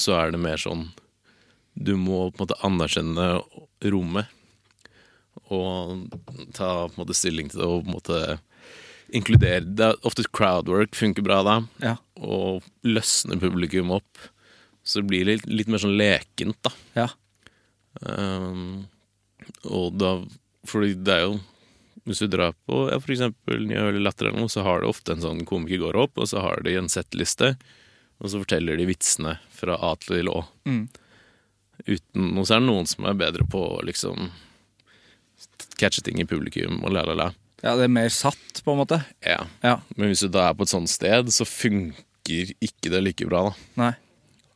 så er det mer sånn Du må på en måte anerkjenne rommet og ta på en måte stilling til det og på en måte inkludere Det er ofte crowdwork funker bra da, Ja. Og løsne publikum opp. Så det blir litt, litt mer sånn lekent, da. Ja. Um, og da Fordi det er jo Hvis du drar på ja, for eksempel eller Latter eller noe, så har det ofte en sånn komiker går opp, og så har de en settliste, og så forteller de vitsene fra A til Å. Mm. Uten Og så er det noen som er bedre på å liksom catche ting i publikum og la, la, la. ja, det er mer satt, på en måte. Ja. Ja. Men hvis du da er på et sånt sted, så funker ikke det like bra, da. Nei.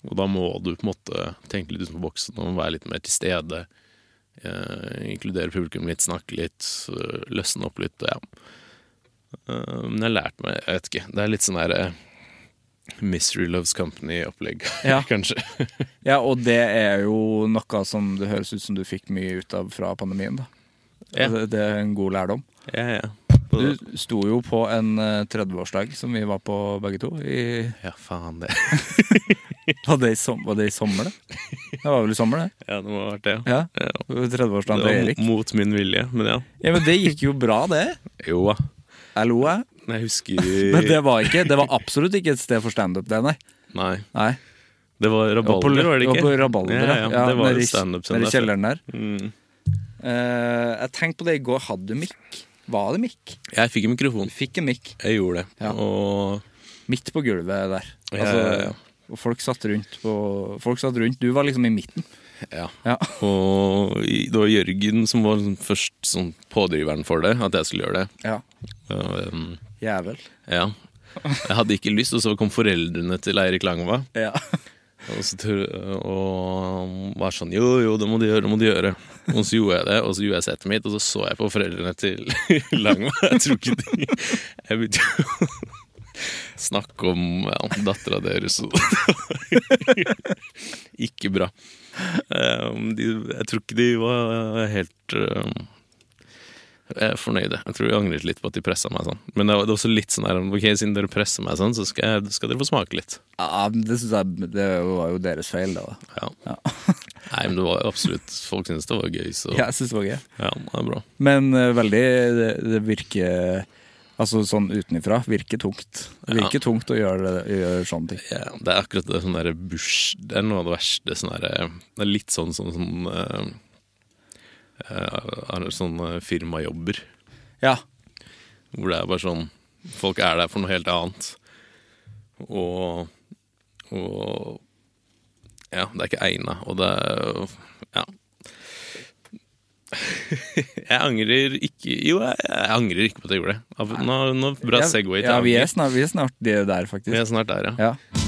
Og da må du på en måte tenke litt utenfor boksen og være litt mer til stede. Eh, inkludere publikum litt, snakke litt, eh, løsne opp litt. Ja. Eh, men jeg har lært meg Jeg vet ikke. Det er litt sånn der eh, Mystery Loves Company-opplegg, Ja. kanskje. Ja, og det er jo noe som det høres ut som du fikk mye ut av fra pandemien, da. Ja. Det, det er en god lærdom. Ja, ja. Du sto jo på en eh, 30-årsdag som vi var på begge to. I, ja, faen det. var, det i som, var det i sommer, det? Det var vel i sommer, det? Ja, det må ha vært det. Ja. Ja. 30-årsdagen Det til Erik. mot min vilje, men ja. Ja, Men det gikk jo bra, det. Jo da. Lo, jeg. Jeg husker Men det var ikke Det var absolutt ikke et sted for standup, det, nei. Nei. nei. Det var rabalder, var det ikke? Det var på rabalder, ja, ja, det var standup-scene nede i kjelleren der. Mm. Uh, jeg tenkte på det i går. Hadde du mikk? Var det mikk? Jeg fikk en mikrofon. Fikk en mikk Jeg gjorde det. Ja. Og midt på gulvet der. Altså, ja, ja. Og folk satt rundt på Folk satt rundt. Du var liksom i midten. ja. Ja. Og det var Jørgen som var sånn først sånn pådriveren for det, at jeg skulle gjøre det. ja. Og, um, Jævel. ja. Jeg hadde ikke lyst, og så kom foreldrene til Eirik Langva. Ja. Og, så, tror- og var sånn Jo, jo, det må du gjøre, det må du gjøre. Og så gjorde jeg det, og så gjorde jeg settet mitt, og så så jeg på foreldrene til Langva. Jeg tror ikke de Jeg begynte jo snakke om ja, dattera deres og Ikke bra. Um, de, jeg tror ikke de var helt eh, fornøyde. Jeg tror jeg angret litt på at de pressa meg sånn. Men det var, det var også litt sånn her Ok, siden dere presser meg sånn, så skal, jeg, skal dere få smake litt. ja det synes jeg Det var jo deres feil, da. Ja. Ja. Nei, men det var absolutt Folk syntes det var gøy, så ja, Jeg synes det var gøy. Ja, det er bra. Men uh, veldig det, det virker Altså sånn utenifra. Virker tungt. Det virker tungt å gjøre, gjøre sånne ting. Ja, det er akkurat det sånn derre bush Det er noe av det verste. Sånn derre Det er litt sånn som sånn, sånn, uh, sånne firmajobber. Ja. Hvor det er bare sånn Folk er der for noe helt annet. Og Og Ja, det er ikke egna. Og det er Ja. jeg angrer ikke Jo, jeg, jeg, angrer ikke på at jeg gjorde det. Nå, nå Bra Segway til Ja, vi er, snart, vi er snart der, faktisk. Vi er snart der, ja. ja.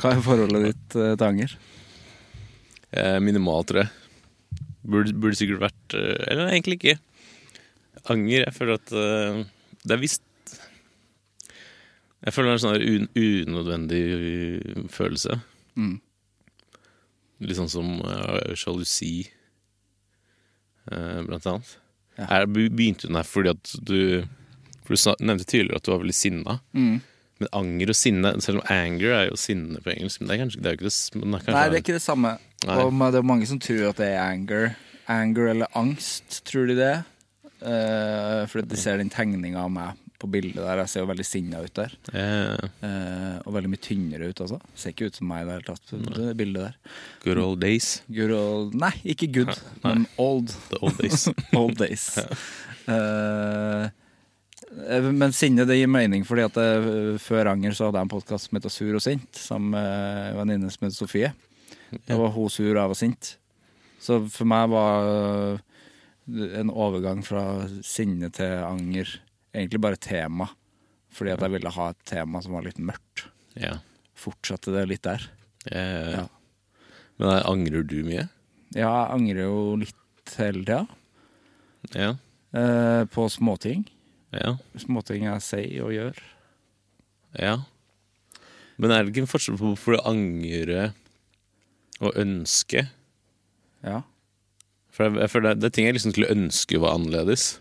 Hva er forholdet ditt uh, til anger? Eh, minimalt, tror jeg. Burde, burde, sikkert vært uh, Eller egentlig ikke. Anger Jeg føler at uh, det er visst jeg føler det er en sånn un unødvendig følelse. Mm. Litt sånn som sjalusi, blant annet. Ja. Her begynte hun her fordi at du For du nevnte tidligere at du var veldig sinna. Mm. Men anger og sinne Selv om anger er jo sinne på engelsk, men det er kanskje det er ikke det, det Nei, det er ikke det samme. Og det er mange som tror at det er anger. Anger eller angst, tror de det. Uh, fordi de ser den tegninga av meg på bildet der. Jeg ser jo veldig sinna ut der. Yeah. Uh, og veldig mye tynnere ut, altså. Ser ikke ut som meg i det hele tatt, det bildet der. Good old days? Good old, nei, ikke good, nei. men old. The old days. old days. eh, men sinne det gir mening, fordi at eh, før Anger så hadde jeg en podkast som heter Sur og sint, sammen med en venninne som heter Sofie. Da var hun sur, og jeg var sint. Så for meg var eh, en overgang fra sinne til anger egentlig bare tema. Fordi at jeg ville ha et tema som var litt mørkt. Ja. Fortsatte det litt der. Ja, ja, Men jeg angrer du mye? Ja, jeg angrer jo litt hele tida. Ja. Eh, på småting. Ja. Småting jeg sier og gjør. Ja. Men er det ikke en forskjell på hvorfor du angrer og ønske? Ja. For jeg, for det, det er ting jeg liksom skulle ønske var annerledes.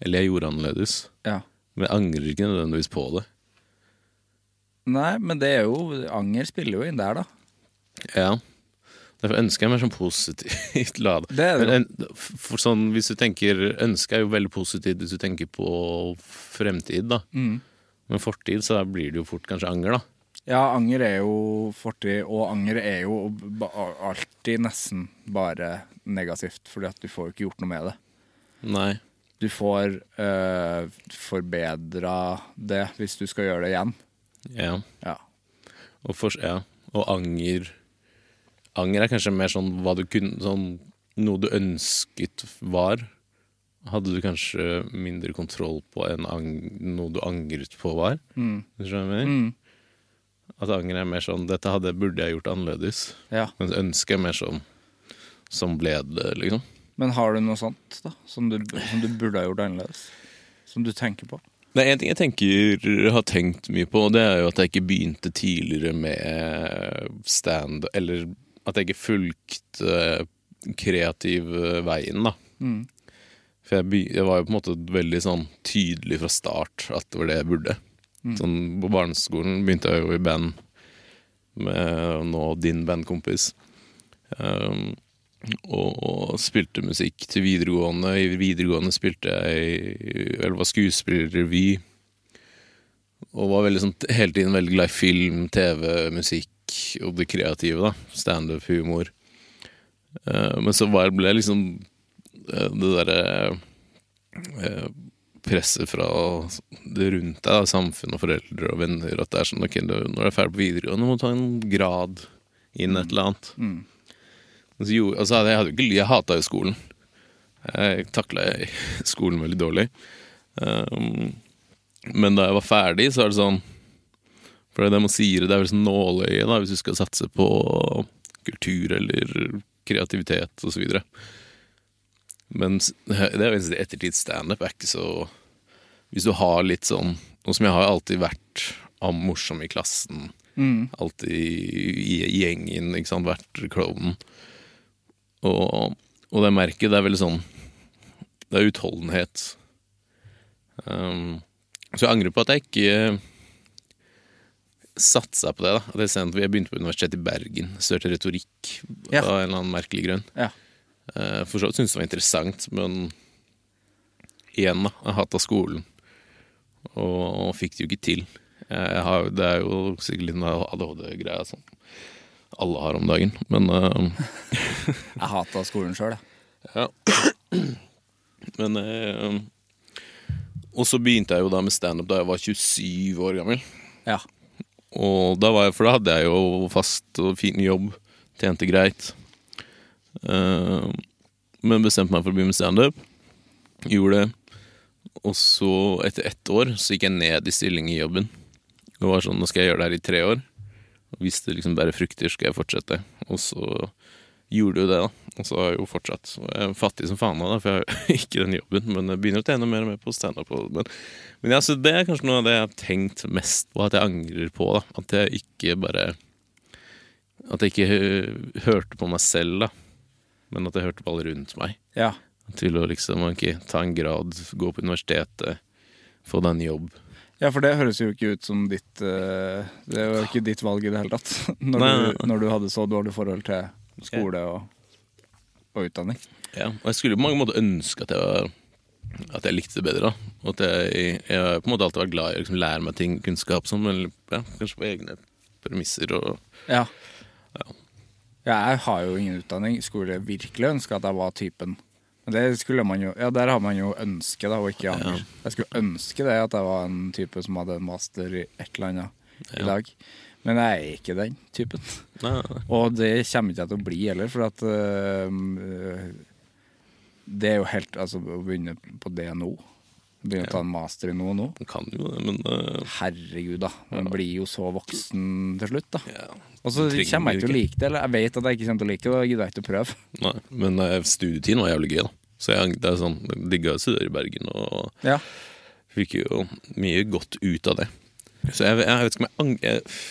Eller jeg gjorde annerledes. Ja. Men jeg angrer ikke nødvendigvis på det. Nei, men det er jo Anger spiller jo inn der, da. Ja. Derfor ønsker jeg mer sånn positivt lada. Det det. Men for sånn, hvis du tenker Ønske er jo veldig positivt hvis du tenker på fremtid, da. Mm. Men fortid så blir det jo fort kanskje anger, da. Ja, anger er jo fortid, og anger er jo alltid nesten bare negativt, fordi at du får jo ikke gjort noe med det. Nei du får uh, eh, forbedra det hvis du skal gjøre det igjen. Ja. ja. Og, for, ja. og anger Anger er kanskje mer sånn kunne sånn, Noe du ønsket var. Hadde du kanskje mindre kontroll på enn noe du angret på var. Mm. Skjønner du? Mm. At anger er mer sånn 'Dette hadde, burde jeg gjort annerledes'. Ja. Mens ønsket er mer sånn 'Som ble det', liksom. Men har du noe sånt da, som du, som du burde ha gjort annerledes? Som du tenker på? Det er en ting jeg tenker, har tenkt mye på, og det er jo at jeg ikke begynte tidligere med stand Eller at jeg ikke fulgte kreativ veien, da. Mm. For jeg, jeg, var jo på en måte veldig sånn tydelig fra start at det var det jeg burde. Mm. Sånn På barneskolen begynte jeg jo i band med nå din bandkompis. Um, og, og, spilte musikk til videregående. I videregående spilte jeg Eller var skuespillerrevy. Og var veldig sånn, hele tiden veldig glad i film, TV, musikk og det kreative. da Standup-humor. Uh, men så var, ble liksom uh, det derre uh, presset fra det rundt deg, da, samfunn og foreldre og venner, at det er sånn ok, når du er ferdig på videregående, må du ta en grad inn et eller annet. Mm. Jo, altså, jeg, hadde ikke, jeg hata jo skolen. Jeg takla skolen veldig dårlig. Um, men da jeg var ferdig, så er det sånn For det med sier, det, er vel sånn nåløye da, hvis du skal satse på kultur eller kreativitet videre. Men det er jo i ettertid standup er ikke så Hvis du har litt sånn Noe som jeg har alltid vært av morsom i klassen. Alltid i, i gjengen, ikke sant. Vært klovnen. Og, og det merket, det er veldig sånn Det er utholdenhet. Um, så jeg angrer på at jeg ikke satsa på det. da At jeg, sendte, jeg begynte på Universitetet i Bergen, studerte retorikk Ja. av en eller annen merkelig grunn. Ja. Eh, For så vidt syntes det var interessant, men igjen, da. Jeg hata skolen. Og fikk det jo ikke til. Har, det er jo sikkert litt ADHD-greia som alle har om dagen, men uh, Jeg hata skolen sjøl, jeg. ja. Men uh, Og så begynte jeg jo da med standup da jeg var 27 år gammel. Ja. Og da var jeg, For da hadde jeg jo fast og fin jobb, tjente greit. Uh, men bestemte meg for å begynne med standup. Gjorde det. Og så, etter ett år, så gikk jeg ned i stilling i jobben. Og var sånn, nå skal jeg gjøre det her i tre år. Og hvis det liksom bærer frukter, skal jeg fortsette. Og så gjorde jo det, da. Og så har jeg jo fortsatt. Jeg er fattig som faen nå, da, for jeg har ikke den jobben. Men jeg begynner å tjene mer og mer på standup. Men, men ja, så det er kanskje noe av det jeg har tenkt mest på, at jeg angrer på. da At jeg ikke bare At jeg ikke hørte på meg selv, da. Men at jeg hørte på alle rundt meg. ja. Til å liksom okay, ta en grad, gå på universitetet, få deg en jobb. Ja, for det høres jo ikke ut som ditt eh, Det er jo ikke ditt valg i det hele tatt. Når, du, når du hadde så dårlig forhold til skole og, og utdanning. Ja, og jeg skulle på mange måter ønske at jeg, var, at jeg likte det bedre. da. Og at jeg, jeg har på en måte alltid vært glad i å liksom lære meg ting, kunnskap, sånn, men ja, kanskje på egne premisser. og Ja. ja. Jeg har jo ingen utdanning. Skulle virkelig ønske at jeg var typen. Men det skulle man jo Ja, der har man jo ønske, da, og ikke anger. Jeg skulle ønske det, at jeg var en type som hadde en master i et eller annet i dag. Men jeg er ikke den typen. Nei. Og det kommer ikke jeg til å bli heller, for at øh, Det er jo helt Altså, å begynne på det nå Begynne å ta en master i noe nå Man kan jo det, men eh, Herregud, da. Man blir jo så voksen til slutt, da. ja, Og så kommer jeg ikke til å like det, eller jeg vet at jeg ikke kommer til å like det, og da gidder jeg ikke å prøve. Nei, men uh, studietiden var jævlig gøy, da. Så jeg, det er sånn, jeg digga å studere i Bergen, og Ja. fikk jo mye godt ut av det. Så jeg, jeg vet ikke om jeg angrer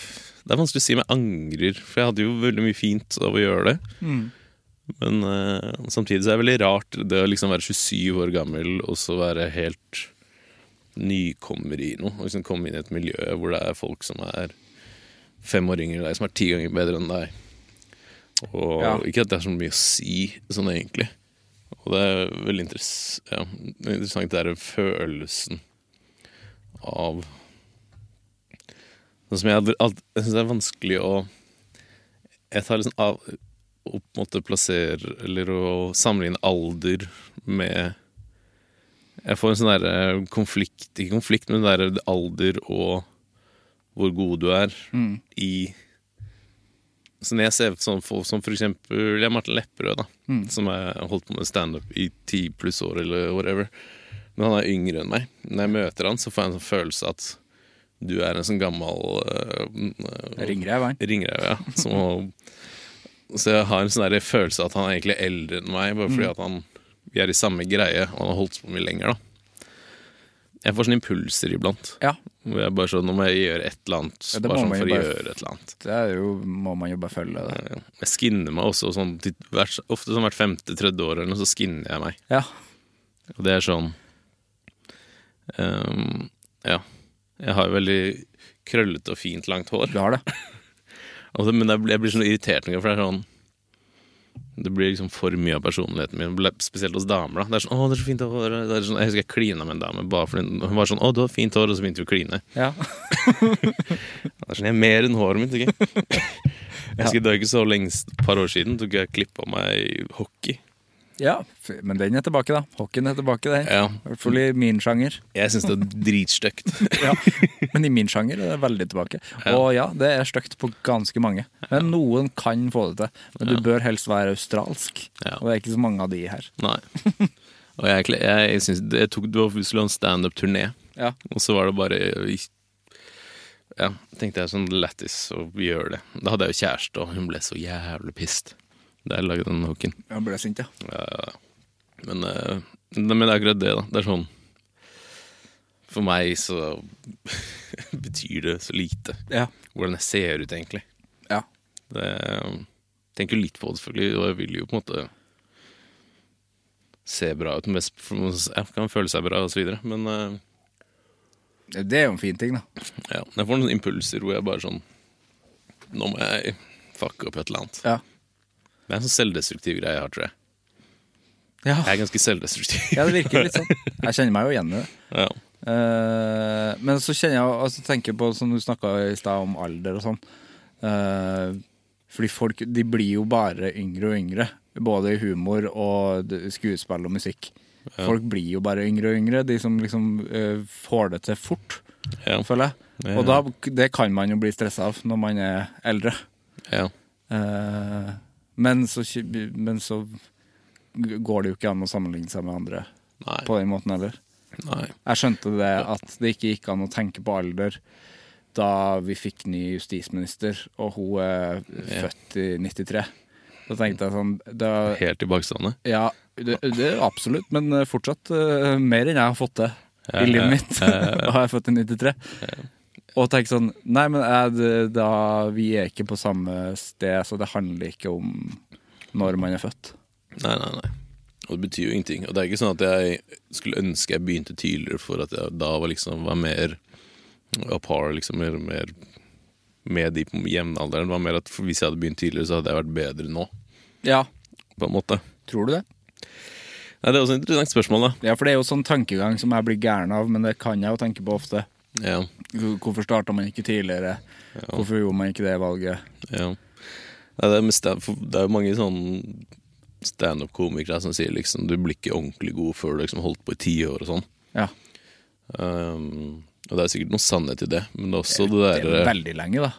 Det er vanskelig å si om jeg angrer, for jeg hadde jo veldig mye fint av å gjøre det. Men uh, samtidig så er det veldig rart det å liksom være 27 år gammel og så være helt nykommer i noe. Og liksom komme inn i et miljø hvor det er folk som er fem år yngre enn deg, som er ti ganger bedre enn deg. Og Ja. ikke at det er så mye å si sånn egentlig. Og det er veldig interess ja, er interessant det er følelsen av Sånn som jeg, jeg syns det er vanskelig å Jeg tar liksom av å på en måte plassere Eller å sammenligne alder med Jeg får en sånn derre konflikt Ikke konflikt, men det der alder og hvor god du er i Så når jeg ser sånn folk som for eksempel ja, Martin Lepperød, da, som har holdt på med standup i ti pluss år, eller whatever. Men han er yngre enn meg. Når jeg møter han, så får jeg en sånn følelse at du er en sånn gammel uh, Ringrev, ringrev, ja. Som, så jeg har en sånn følelse at han er egentlig eldre enn meg, bare fordi at han, vi er i samme greie, og han har holdt på mye lenger, da. Jeg får sånne impulser iblant. Ja. Hvor jeg bare sånn, Nå må jeg gjøre et eller annet. Ja, bare sånn for å gjøre et eller annet. Det er jo, må man jo bare følge det. Jeg skinner meg også sånn Ofte sånn hvert femte-tredje år eller noe, så skinner jeg meg. Ja. Og det er sånn um, Ja. Jeg har jo veldig krøllete og fint, langt hår. Du har det. Men jeg blir, jeg blir sånn irritert noen ganger, for det er sånn Det blir liksom for mye av personligheten min, spesielt hos damer. da Det er sånn 'Å, det er så fint hår'. Det sånn, jeg husker jeg klina med en dame bare fordi hun var sånn 'Å, du har fint hår', og så begynte vi å kline. Ja. Det er sånn, jeg er mer enn håret mitt, ikke? Jeg husker Det er ikke så lenge, et par år siden tok jeg klippa meg hockey. Ja. Men den er tilbake, da. Hockeyen er tilbake, den. Ja. I hvert fall i min sjanger. Jeg syns det er dritstygt. Ja. Men i min sjanger er det veldig tilbake. Og ja, det er stygt på ganske mange. Men noen kan få det til. Men du bør helst være australsk. Ja. Og det er ikke så mange av de her. Nei. Og jeg, jeg, jeg synes det tok, det var, ha en standup-turné, Ja. og så var det bare Ja, tenkte jeg sånn lættis å gjøre det. Da hadde jeg jo kjæreste, og hun ble så jævlig pissed. Det lagde den hooken. Ja, ble sint, ja. Ja, men, eh, men det er akkurat det, da. Det er sånn For meg så betyr det så lite Ja. hvordan jeg ser ut, egentlig. ja. Det, jeg tenker litt på det, selvfølgelig, og jeg vil jo på en måte se bra ut. Mest, man kan føle seg bra, og så videre. Men eh, Det er jo en fin ting, da. ja, jeg får noen impulser hvor jeg bare sånn Nå må jeg fucke opp et eller annet. Ja. Det er en sånn selvdestruktiv greie jeg har, tror jeg. Ja, Jeg er ganske selvdestruktiv. ja det virker litt sånn. Jeg kjenner meg jo igjen i det. Ja. Uh, men så kjenner jeg altså, tenker på, som du snakka i stad om alder og sånn uh, Fordi folk de blir jo bare yngre og yngre. Både i humor og skuespill og musikk. Folk blir jo bare yngre og yngre, de som liksom uh, får det til fort, Ja. føler jeg. Ja. Og da, det kan man jo bli stressa av når man er eldre. ja. Eh, men, så, men så går det jo ikke an å sammenligne seg med andre Nei. på den måten heller. Nei. Jeg skjønte det at det ikke gikk an å tenke på alder da vi fikk ny justisminister, og hun er Ja. født i 93. Da tenkte jeg sånn da, Helt tilbakestående. Ja, det, det er absolutt, men fortsatt uh, mer enn jeg har fått til Ja, i livet mitt. Da har jeg født i 93. Og tenke sånn Nei, men jeg, da, vi er ikke på samme sted, så det handler ikke om når man er født. Nei, nei, nei. Og det betyr jo ingenting. Og det er ikke sånn at jeg skulle ønske jeg begynte tidligere for at jeg da var liksom var mer a par, liksom mer, mer med de på jevnaldrende. Var mer at hvis jeg hadde begynt tidligere, så hadde jeg vært bedre nå, Ja, på en måte. tror du det? Nei, det er også et interessant spørsmål, da. Ja, for det er jo sånn tankegang som jeg blir gæren av, men det kan jeg jo tenke på ofte. Ja, Hvorfor starta man ikke tidligere? Hvorfor gjorde man ikke det valget? ja. Det, er, jo mange sånn standup-komikere som sier liksom du blir ikke ordentlig god før du liksom holdt på i ti år og sånn. Ja, Um, og det er sikkert noe sannhet i det, men det er også det det er derre veldig lenge, da.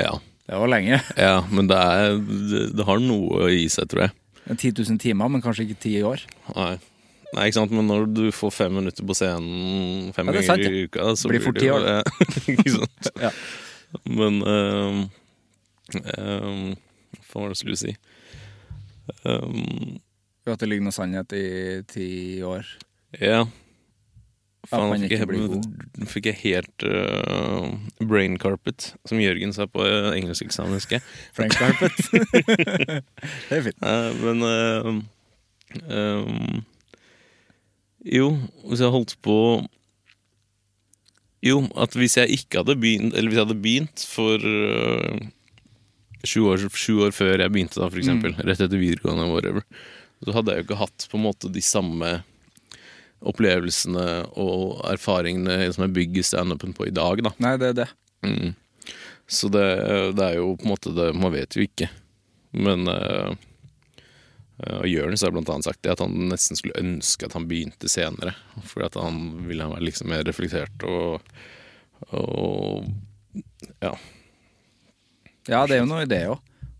ja, Det var lenge. ja, men det, er, det, det har noe i seg, tror jeg. 10 000 timer, men kanskje ikke 10 år. Nei. Nei, ikke sant, men når du får fem minutter på scenen fem Ja, er ganger i uka, så Blir fort det jo det. ikke sant? Ja. Men um, um, Hva var det jeg skulle si? Um, At det ligger noe sannhet i ti år. ja. Faen, fikk jeg, fikk jeg helt uh, brain carpet, som Jørgen sa på uh, engelskeksamen, husker jeg. Frank Carpet. det er fint. Uh, men uh, ehm, Jo, hvis jeg holdt på Jo, at hvis jeg ikke hadde begynt Eller hvis jeg hadde begynt for eh, sju, år, sju år før jeg begynte, da, for eksempel, rett etter videregående, whatever, så hadde jeg jo ikke hatt på en måte de samme opplevelsene og erfaringene som jeg bygger standupen på i dag, da. Nei, det er det. Mm. Så det, det er jo på en måte det Man vet jo ikke. Men uh, uh, Jonis har annet sagt det, at han nesten skulle ønske at han begynte senere. For at han ville være liksom mer reflektert og, og Ja. Ja, det er jo noe i det òg.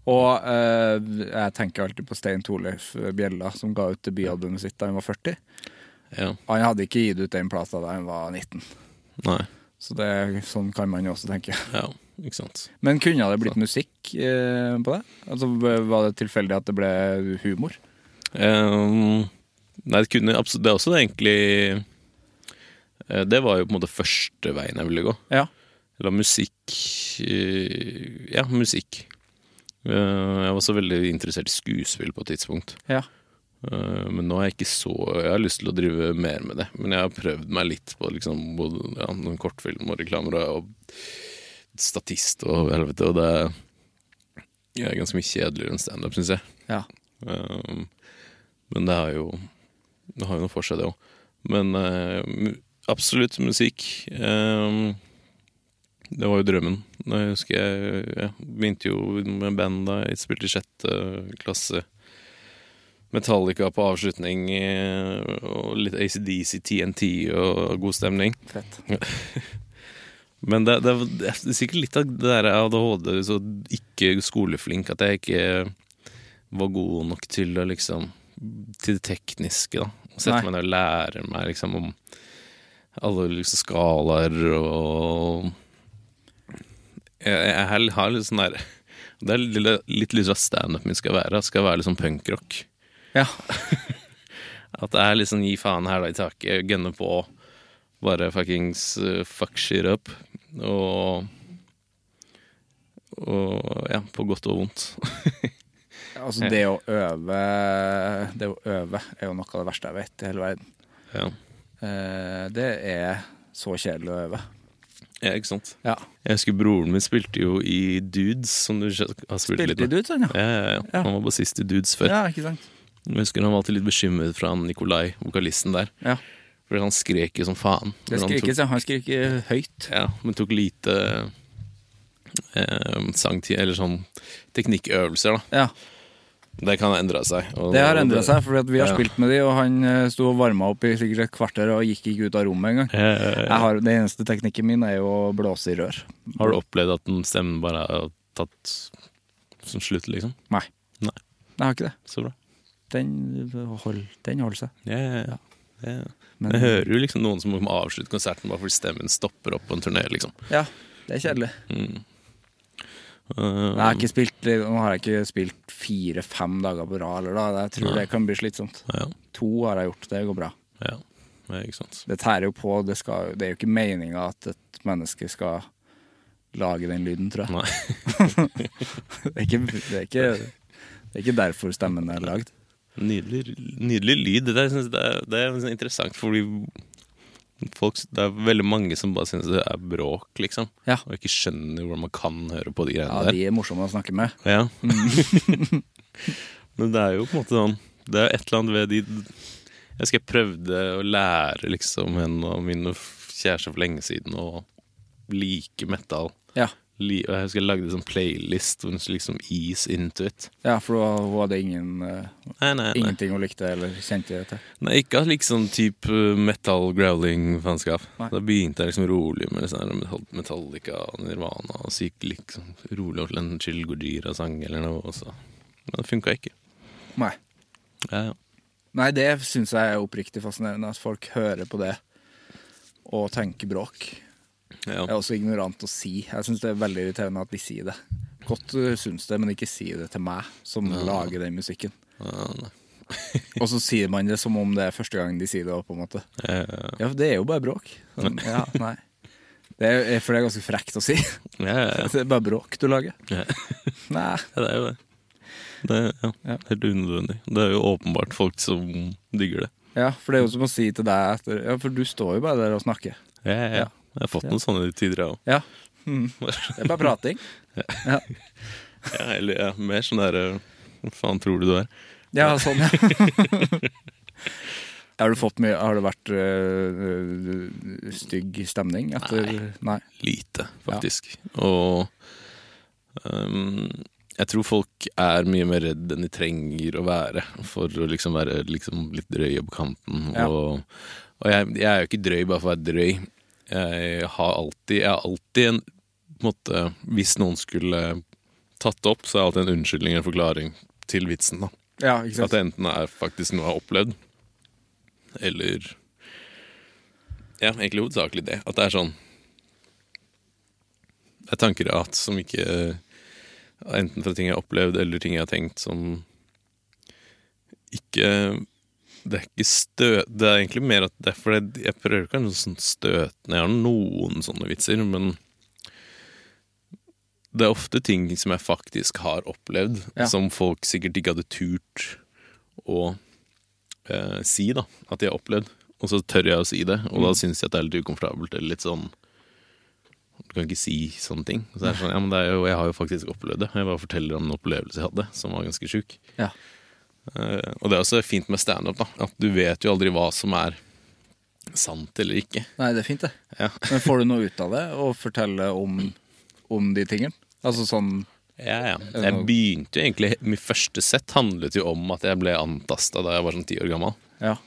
Og eh, jeg tenker alltid på Stein Torleif Bjella, som ga ut debutalbumet sitt da han var 40. ja. Han hadde ikke gitt ut den plata da han var 19. Nei. Så det, sånn kan man jo også tenke. Ja, ikke sant. Men kunne det blitt musikk eh, på det? Altså, Var det tilfeldig at det ble humor? Um, nei, det kunne absolutt Det er også egentlig eh, Det var jo på en måte første veien jeg ville gå. Ja. Eller musikk eh, Ja, musikk. Eh, Jeg var så veldig interessert i skuespill på et tidspunkt. ja. Eh, Men nå er jeg ikke så Jeg har lyst til å drive mer med det. Men jeg har prøvd meg litt på liksom både ja, noen kortfilm og reklamer og statist og helvete, og det er ganske mye kjedeligere enn standup, syns jeg. ja. Um, men det har jo Det har jo noe for seg, det òg. Men uh, absolutt musikk. Um, det var jo drømmen. Jeg husker jeg, jeg begynte jo med band da jeg spilte i sjette klasse. Metallica på avslutning, eh, og litt ACDC, TNT og god stemning. Fett. Men det, det, det er sikkert litt av det der ADHD, så ikke skoleflink, at jeg ikke var god nok til å liksom Til det tekniske, da. Sette meg ned og lære meg liksom om alle liksom skalaer og Jeg, jeg har litt sånn der Det er litt, litt lyst til at standupen min skal være. Skal være litt sånn punkrock. Ja. At det er liksom gi faen hæla i taket, gønne på, bare fuckings uh, fuck shit up. Og Og ja, på godt og vondt. Altså, det å øve Det å øve er jo noe av det verste jeg vet i hele verden. ja. Eh, det er så kjedelig å øve. ja, ikke sant. Ja. Jeg husker broren min spilte jo i Dudes, som du har spilt litt Spilte med. Dudes, han, ja? Ja, ja, ja. Han var bassist i Dudes før. Ja, ikke sant? Jeg husker han var alltid litt bekymret for han Nikolai, vokalisten der. Ja. For han skrek jo som faen. Det skrikes, ja. Han skrek høyt. Ja, men tok lite eh, sangtid, eller sånn teknikkøvelser, da. Ja. Det kan ha endra seg. Det har endra seg, for vi har Ja. spilt med de, og han eh, sto og varma opp i sikkert et kvarter og gikk ikke ut av rommet engang. Ja, ja, ja. Den eneste teknikken min er jo å blåse i rør. Har du opplevd at den stemmen bare har tatt som slutt, liksom? Nei. Nei. Jeg har ikke det. Så bra. Den holder, den holder seg. Ja, ja, ja. Ja. Men- Jeg hører jo liksom noen som må avslutte konserten bare fordi stemmen stopper opp på en turné, liksom. Ja, det er kjedelig. Uh, Jeg har ikke spilt, nå har jeg ikke spilt fire-fem dager på rad, eller da. Jeg tror Nei. det kan bli slitsomt. ja, To har jeg gjort, det går bra. ja. ja. Det tærer jo på. Det, skal, det er jo ikke meninga at et menneske skal lage den lyden, tror jeg. Det er ikke, det er ikke, det er ikke derfor stemmen er lagd. Nydelig, nydelig lyd. Det, der, synes det, er, det er liksom interessant, fordi folk, det er veldig mange som bare syns det er bråk, liksom. Ja. Og ikke skjønner hvordan man kan høre på de greiene Ja, greiene de er morsomme å snakke med. Ja. Men det er jo på en måte sånn Det er et eller annet ved de Jeg husker jeg prøvde å lære liksom henne og min kjæreste for lenge siden å like metal. Ja, og jeg husker jeg lagde en sånn playlist hvor hun skulle liksom ease into it. ja for hun hadde ingen, eh, Nei, nei, nei. ingenting hun likte eller kjente til. Nei, ikke liksom type metal growling-fanskap. Da begynte jeg liksom rolig med sånn Metallica og Nirvana, og så gikk liksom rolig over til en Chill Gojira-sang eller noe, og så Men det funka ikke. Nei. Ja, ja. Nei, det syns jeg er oppriktig fascinerende, at folk hører på det og tenker bråk. Ja. Det er også ignorant å si. Jeg syns det er veldig irriterende at de sier det. Godt du syns det, men ikke si det til meg, som lager den musikken. Ja. Og så sier man det som om det er første gang de sier det, på en måte. Ja, ja, Ja, for det er jo bare bråk. Sånn, ja, nei. Det er, for det er ganske frekt å si. ja, ja, ja. Det er bare bråk du lager. Ja. Nei. Ja, det er jo det. Det er ja, Ja. helt unødvendig. Det er jo åpenbart folk som digger det. Ja, for det er jo som å si til deg etter Ja, for du står jo bare der og snakker. Ja, ja, ja. Ja. Jeg har fått noen sånne tidligere òg. Ja. Mm. Det er bare prating. Ja, Ja, eller ja, mer sånn derre Hva faen tror du du er? ja sånn, ja. Har du fått mye Har det vært øh, stygg stemning etter Nei. lite, faktisk. Og um, jeg tror folk er mye mer redd enn de trenger å være for å liksom være liksom litt drøye på kanten. Ja. Og, og jeg, jeg er jo ikke drøy bare for å være drøy. Jeg har alltid, jeg har alltid en en måte, Hvis noen skulle tatt det opp, så er det alltid en unnskyldning eller forklaring til vitsen. da. Ja, At det enten er faktisk noe jeg har opplevd, eller Ja, egentlig hovedsakelig det. At det er sånn Det er tanker jeg har hatt som ikke Enten fra ting jeg har opplevd, eller ting jeg har tenkt som ikke Det er ikke stø... Det er egentlig mer at det er fordi jeg prøver ikke å være sånn støtende. Jeg har noen sånne vitser, men det er ofte ting som jeg faktisk har opplevd, Ja. som folk sikkert ikke hadde turt å eh, si, da. At de har opplevd. Og så tør jeg å si det, og da syns jeg at det er litt ukomfortabelt. Eller litt sånn Du kan ikke si sånne ting. Og så er det sånn, ja, men det er jo, Jeg har jo faktisk opplevd det. Jeg bare forteller om en opplevelse jeg hadde, som var ganske sjuk. Ja. Eh, og det er også fint med standup. At du vet jo aldri hva som er sant eller ikke. Nei, det er fint, det. Ja. Men får du noe ut av det, å fortelle om, om de tingene? Altså sånn Ja, ja. Jeg begynte jo egentlig Mitt første sett handlet jo om at jeg ble antasta da jeg var sånn ti år gammel. Ja.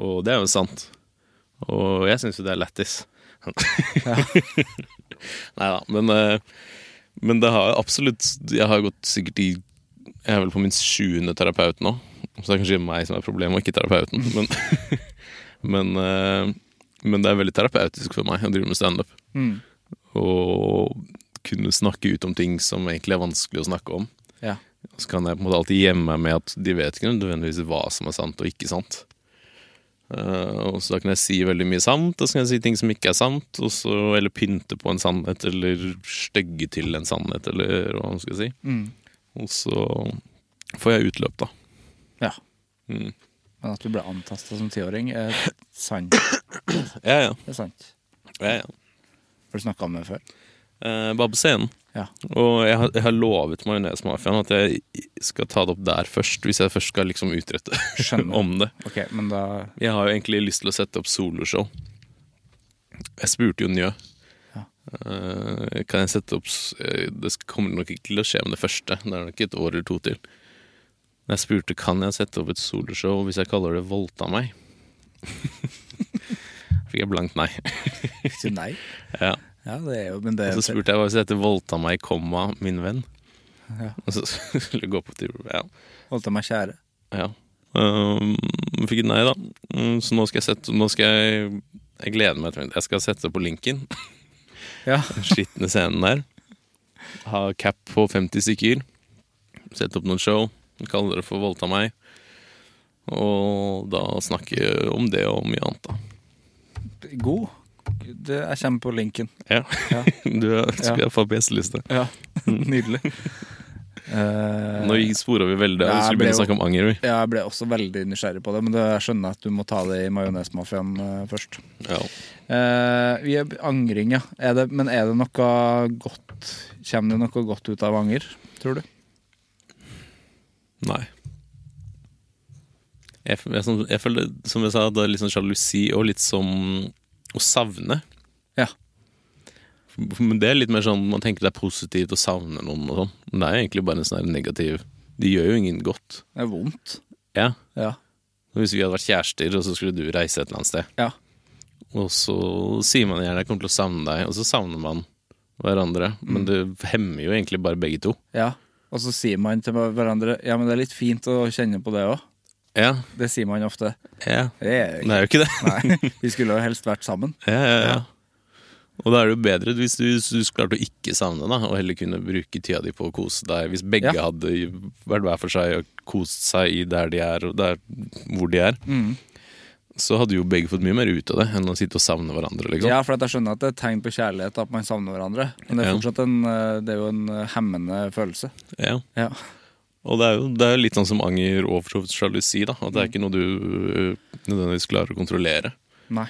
Og det er jo sant. Og jeg syns jo det er lættis. Nei da, men, eh, men det har absolutt Jeg har gått sikkert i Jeg er vel på min sjuende terapeut nå. Så det er kanskje meg som er problemet, og ikke terapeuten. Men, men, eh, men det er veldig terapeutisk for meg å drive med standup. Mm. Og kunne snakke ut om ting som egentlig er vanskelig å snakke om. Ja. Så kan jeg på en måte alltid gjemme meg med at de vet ikke nødvendigvis hva som er sant og ikke sant. Eh, og så da kan jeg si veldig mye sant, og så kan jeg si ting som ikke er sant. Så, eller pynte på en sannhet, eller stygge til en sannhet, eller hva man skal si. Mm. Og så får jeg utløp, da. ja. Mm. Men at du ble antasta som tiåring, er sant. Ja, ja. Det er sant. ja, ja. Har du snakka om det før? Eh, bare på scenen. Ja. Og jeg har, jeg har lovet Majonesmafiaen at jeg skal ta det opp der først, hvis jeg først skal liksom utrette om det. Okay, men da Jeg har jo egentlig lyst til å sette opp soloshow. Jeg spurte jo Njø. Eh, kan jeg sette opp eh, Det kommer nok ikke til å skje med det første. Det er nok et år eller to til. Men jeg spurte kan jeg sette opp et soloshow hvis jeg kaller det 'Voldta meg'. Fikk jeg blankt nei. Så nei. Ja. Ja, det er jo Men det Og så spurte jeg hva hvis jeg heter 'Voldta meg, komma, min venn'. Ja. Og så skulle jeg gå på til Ja. Voldta meg kjære. ja. Um, fikk et nei, da. Mm, Så nå skal jeg sette Nå skal jeg Jeg gleder meg til Jeg skal sette på linken. Ja. Den skitne scenen der. Ha cap på 50 stykker. Sette opp noen show. Kaller det for 'Voldta meg'. Og da snakke om det og mye annet, da. God. Det, jeg kommer på linken. Ja. Ja. Du skal Ja. få på gjesteliste. Ja, Nydelig. Eh, Nå spora vi veldig. av. Vi skulle begynne å snakke om anger. vi. ja, jeg ble også veldig nysgjerrig på det, men det, jeg skjønner at du må ta det i majonesmafiaen uh, først. Ja. Uh, vi angring, ja. Er det, men er det noe godt Kommer det noe godt ut av anger, tror du? Nei. Jeg, jeg, jeg føler, som jeg sa, det er litt sånn sjalusi og litt som å savne. Ja. Men det er litt mer sånn man tenker det er positivt å savne noen og sånn. Men det er egentlig bare en sånn negativ De gjør jo ingen godt. Det er vondt. Ja. Ja. Hvis vi hadde vært kjærester, og så skulle du reise et eller annet sted, Ja. og så sier man gjerne 'jeg kommer til å savne deg', og så savner man hverandre. Men det hemmer jo egentlig bare begge to. ja. Og så sier man til hverandre Ja, men det er litt fint å kjenne på det òg. Ja, Det sier man ofte. ja. Det er Det er jo ikke det. Nei, vi skulle jo helst vært sammen. Ja, ja, ja. Og da er det jo bedre hvis du, hvis du klarte å ikke savne, da, og heller kunne bruke tida di på å kose deg. Hvis begge Ja. hadde vært hver for seg og kost seg i der de er, og der hvor de er, Mm. så hadde jo begge fått mye mer ut av det enn å sitte og savne hverandre, liksom. Ja, for jeg skjønner at det er et tegn på kjærlighet at man savner hverandre. Men det er fortsatt en, eh, det er jo en eh, hemmende følelse. Ja. Ja. Og det er jo det er litt sånn som anger og for sjalusi, da. At det er ikke noe du øh, nødvendigvis klarer å kontrollere. Nei.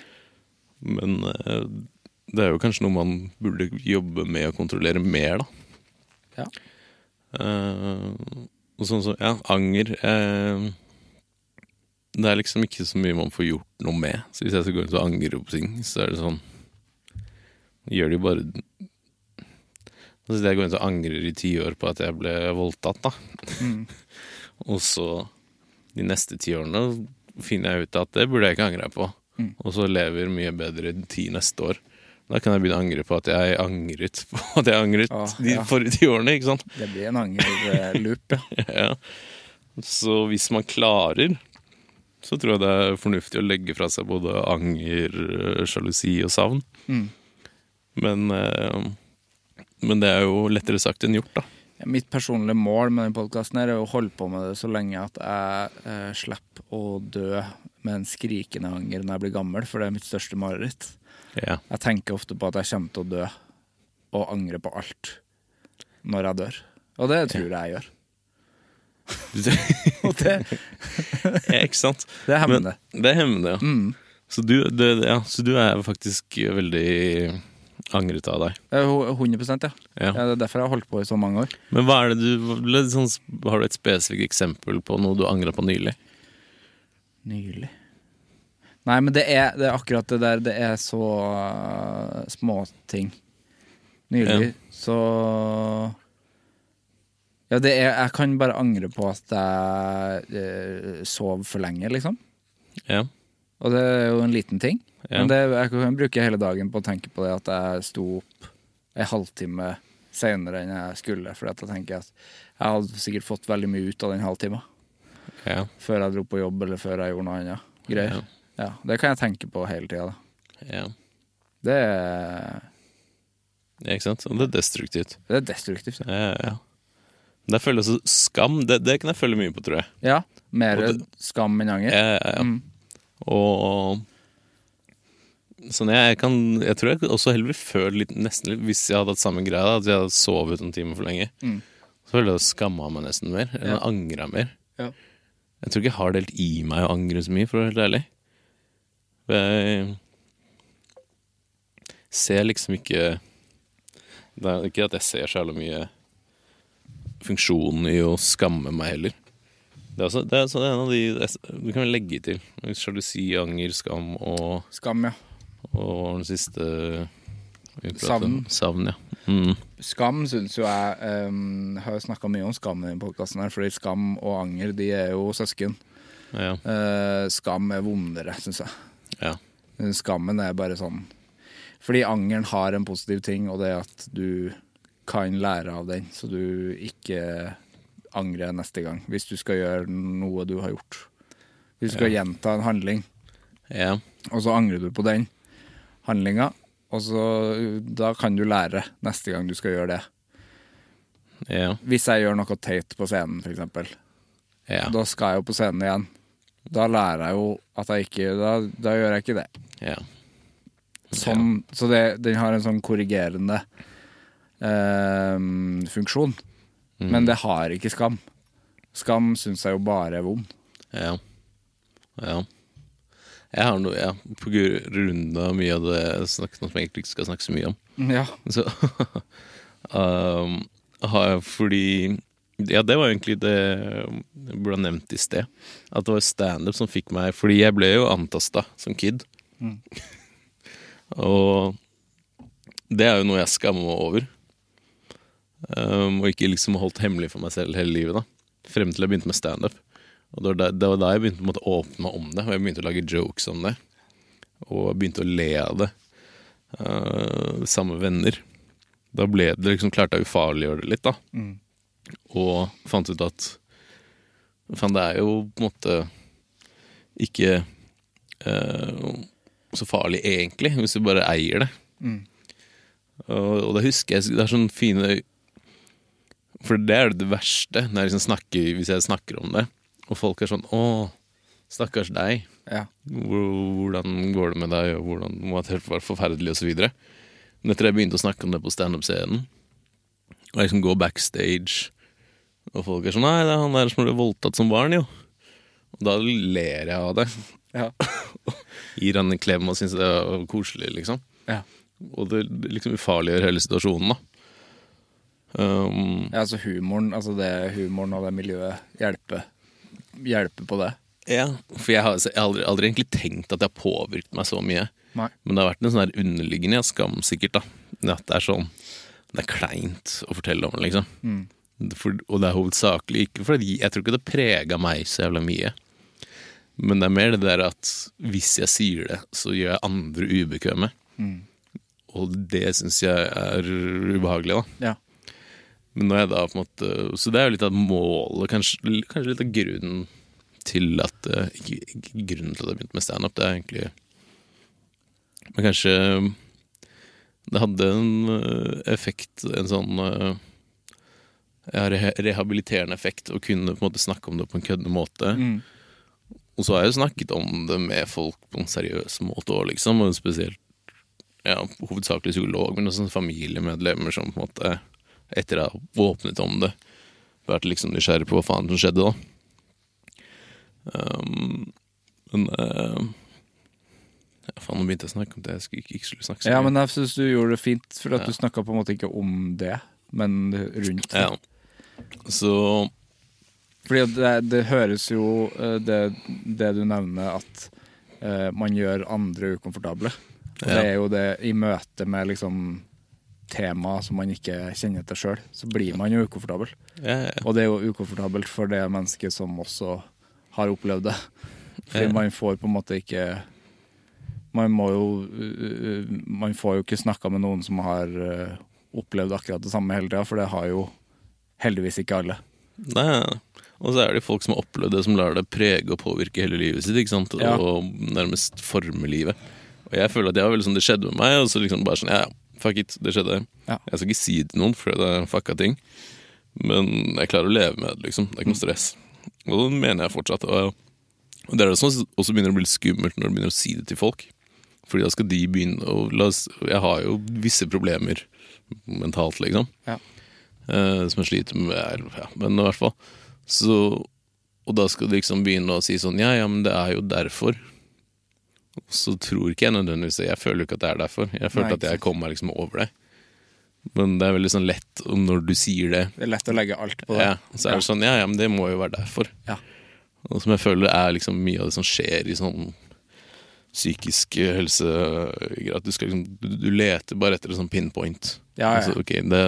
Men det er jo kanskje noe man burde jobbe med å kontrollere mer, da. Ja. Uh, og sånn som, ja, anger uh, Det er liksom ikke så mye man får gjort noe med. Så hvis jeg skal gå rundt og angre på ting, så er det sånn Gjør det jo bare Altså, jeg går rundt og angrer i ti år på at jeg ble voldtatt, da. Mm. og så de neste ti årene finner jeg ut at det burde jeg ikke angre på. Mm. Og så lever mye bedre ti neste år. Da kan jeg begynne å angre på at jeg angret på at jeg angret Ah, de ja. forrige ti årene, ikke sant? Det blir en angerloop, ja. ja. Så hvis man klarer, så tror jeg det er fornuftig å legge fra seg både anger, sjalusi og savn. Mm. Men, øh, men det er jo lettere sagt enn gjort, da. Mitt personlige mål med denne podkasten er å holde på med det så lenge at jeg eh, slipper å dø med en skrikende anger når jeg blir gammel, for det er mitt største mareritt. Ja. Jeg tenker ofte på at jeg kommer til å dø, og angre på alt når jeg dør. Og det tror jeg jeg gjør. Og det, ja, ikke sant? det er hemmende. Men, det er hemmende, ja. Mm. Så, du, det, ja. så du er faktisk veldig angret av deg. Det er jo 100 ja. Ja. ja. Det er derfor jeg har holdt på i så mange år. Men hva er det du sånn, Har du et spesifikt eksempel på noe du angra på nylig? Nylig. Nei, men det er, det er akkurat det der. Det er så uh, småting. Nylig Ja. så Ja, det er Jeg kan bare angre på at jeg uh, sov for lenge, liksom. Ja. Og det er jo en liten ting. Ja. Men det, jeg kan bruke hele dagen på å tenke på det at jeg sto opp en halvtime senere enn jeg skulle. For jeg tenker at jeg hadde sikkert fått veldig mye ut av den halvtimen. ja. Før jeg dro på jobb, eller før jeg gjorde noe annet greier. Ja. Ja, Det kan jeg tenke på hele tida. ja. Det er Ja, ikke sant? Og det er destruktivt. Det er destruktivt. Ja, Ja, ja, Det Der føler jeg også skam. Det, det kan jeg føle mye på, tror jeg. ja Mer det- skam enn anger. Ja, ja, ja. Mm. Og Sånn jeg kan Jeg tror jeg også heller ville følt litt Nesten litt Hvis jeg hadde hatt samme greia, at jeg hadde sovet en time for lenge, Mm. så ville jeg skamma meg nesten mer. Eller Ja. angra mer. Ja. Jeg tror ikke jeg har det helt i meg å angre så mye, for å være helt ærlig. Jeg ser liksom ikke Det er ikke at jeg ser så jævla mye funksjonen i å skamme meg heller. Det er, også, det er også en av de Du kan vel legge til. Sjalusi, anger, skam og, Skam, ja. og den siste Savn. Savn, ja. Mm. Skam syns jo jeg um, Har snakka mye om skam i denne podkasten, fordi skam og anger de er jo søsken. Ja. Uh, skam er vondere, syns jeg. Ja. Skammen er bare sånn Fordi angeren har en positiv ting, og det er at du kan lære av den, så du ikke angrer neste gang. Hvis du skal gjøre noe du har gjort. Hvis du skal gjenta en handling, ja. og så angrer du på den handlinga, og så da kan du lære neste gang du skal gjøre det. Ja. Hvis jeg gjør noe teit på scenen, f.eks., Ja. da skal jeg jo på scenen igjen. Da lærer jeg jo at jeg ikke Da, da gjør jeg ikke det. ja. Sånn, Så det, den har en sånn korrigerende eh, funksjon. Men det har ikke skam. Skam syns jeg jo bare er vond. Ja. Ja. Jeg har noe, ja, på grunn av mye av det snakket om som jeg egentlig ikke skal snakke så mye om. Ja. Så um, har jeg fordi Ja, det var egentlig det jeg burde ha nevnt i sted. At det var standup som fikk meg Fordi jeg ble jo antasta som kid. og det er jo noe jeg skammer meg over. Um, og ikke liksom holdt hemmelig for meg selv hele livet. da Frem til jeg begynte med standup. Og det var, da, det var da jeg begynte måte å åpne meg om det. Og jeg begynte å lage jokes om det. Og begynte å le av det. Uh, samme venner. Da ble det liksom klarte jeg å ufarliggjøre det litt, da. Og fant ut at Faen, det er jo på en måte ikke uh, så farlig egentlig, hvis du bare eier det. Og, og det husker jeg Det er sånn fine For det er det verste når jeg liksom snakker, hvis jeg snakker om det, og folk er sånn Å, stakkars deg. ja. Hvordan går det med deg, og hvordan må det være forferdelig, osv. Men etter jeg begynte å snakke om det på standup-scenen, og jeg liksom går backstage, og folk er sånn Nei, det er han der som ble voldtatt som barn, jo. Og da ler jeg av det. Ja. Gir han en klem og syns det er koselig, liksom. ja. Og det liksom ufarliggjør hele situasjonen, da. Um, Ja, altså humoren, altså det humoren og det miljøet hjelper, hjelper på det. ja, for jeg har, jeg har aldri, aldri egentlig tenkt at det har påvirket meg så mye. Nei. Men det har vært en sånn her underliggende ja, skam, sikkert. da At det er sånn Det er kleint å fortelle om liksom. For, og det er hovedsakelig ikke fordi Jeg tror ikke det prega meg så jævla mye. Men det er mer det der at hvis jeg sier det, så gjør jeg andre ubekvemme. Og det syns jeg er ubehagelig, da. Ja. Men når jeg da på en måte Så det er jo litt av målet, kanskje, kanskje litt av grunnen til at eh, grunnen til at jeg begynte med standup, det er egentlig Men kanskje det hadde en eh, effekt, en sånn eh, ja, rehabiliterende effekt, å kunne på en måte snakke om det på en køddende måte. Og så har jeg jo snakket om det med folk på en seriøs måte òg, liksom. Og spesielt ja, hovedsakelig psykolog, men også familiemedlemmer som på en måte, etter å ha åpnet om det, vært liksom nysgjerrig på hva faen som skjedde da. Um, men uh, Faen, nå begynte jeg å snakke om det jeg skulle, ikke, skulle snakke så ja, men jeg syns du gjorde det fint, for at du snakka på en måte ikke om det, men rundt. Ja. Så Fordi det, det høres jo eh, det, det du nevner, at eh, man gjør andre ukomfortable. Og Ja. det er jo det i møte med liksom tema som man ikke kjenner til sjøl, så blir man jo ukomfortabel. ja, ja, Og det er jo ukomfortabelt for det mennesket som også har opplevd det. Fordi man får på en måte ikke Man må jo uh, Man får jo ikke snakka med noen som har uh, opplevd akkurat det samme hele tida, for det har jo heldigvis ikke alle. Nei, og så er det folk som har opplevd det, som lar det prege og påvirke hele livet sitt. ikke sant? Ja. Og nærmest forme livet. Og jeg føler at det var veldig sånn det skjedde med meg, og så liksom bare sånn, ja, fuck it, det skjedde. Ja. Jeg skal ikke si det til noen, for det er fucka ting. Men jeg klarer å leve med det, liksom. Det er ikke noe stress. Og det mener jeg fortsatt. Og det er det som også begynner å bli skummelt når du begynner å si det til folk. Fordi da skal de begynne å Jeg har jo visse problemer mentalt, liksom. Ja. eh, som jeg sliter med. Ja, men i hvert fall. Så, og da skal de liksom begynne å si sånn Ja, ja, men det er jo derfor. Og så tror ikke jeg nødvendigvis det. Jeg føler jo ikke at det er derfor. Jeg følte Nei, at jeg kom meg liksom over det. Men det er veldig sånn lett når du sier det. Det er lett å legge alt på det. Ja, så er det sånn Ja, ja, men det må jo være derfor. Ja. Og som jeg føler er liksom mye av det som skjer i sånn psykisk helsegreier. At du skal liksom du, du leter bare etter en sånn pinpoint. Ja, ja. Altså, ok, det,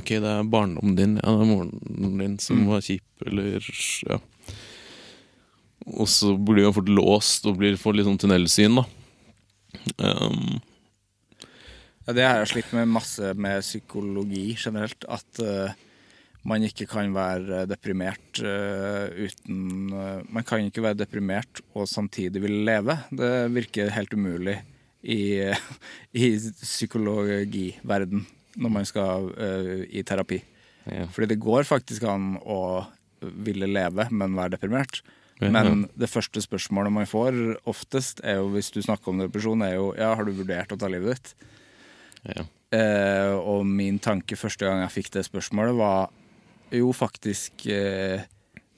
ok, det er barndommen din, ja, det er moren din som Mm. var kjip, eller ja. Og så blir man fort låst og blir, får litt sånn tunnelsyn, da. Um, Ja, det har jeg slitt med masse med psykologi generelt. At eh, man ikke kan være deprimert uh, uten uh, Man kan ikke være deprimert og samtidig ville leve. Det virker helt umulig i, i psykologiverden når man skal eh, i terapi. ja. Fordi det går faktisk an å ville leve, men være deprimert. Men det første spørsmålet man får oftest, er jo hvis du snakker om depresjon, er jo ja, har du vurdert å ta livet ditt? ja. Eh, og min tanke første gang jeg fikk det spørsmålet, var jo faktisk eh,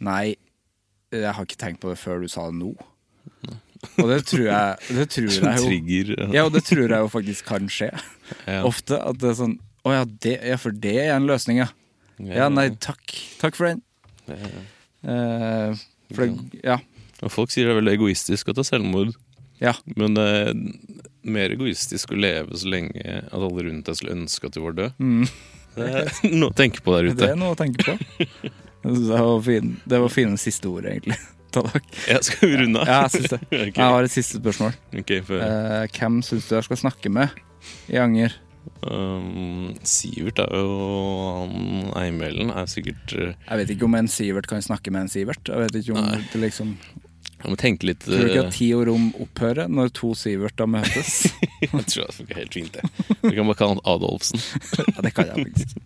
Nei, jeg har ikke tenkt på det før du sa det nå. Og det tror jeg, det tror jeg jo trigger. Ja, og det tror jeg jo faktisk kan skje. Ja. Ofte. At det er sånn Å ja, det, ja, for det er en løsning, ja. Ja, nei, takk. Takk for den. Eh, for det, ja. Folk sier det er veldig egoistisk å ta selvmord, Ja. men det er mer egoistisk å leve så lenge at alle rundt deg skulle ønske at du var død. Det er noe å tenke på der ute. Det er noe å tenke på. Det var, fin, det var fine siste ord, egentlig. Takk. Ja, skal vi runde av? Ja, jeg syns det. okay. Jeg har et siste spørsmål. Okay, for, Eh, hvem syns du jeg skal snakke med i Anger? um, Sivert er jo han Eimelen er sikkert uh, Jeg vet ikke om en Sivert kan snakke med en Sivert. Jeg vet ikke om Nei. det liksom Jeg må tenke litt Tror du ikke uh, at tid og rom opphører når to Siverter møtes? Jeg tror det funker helt fint, det. Vi kan bare kalle han Adolfsen. ja, det kan jeg faktisk.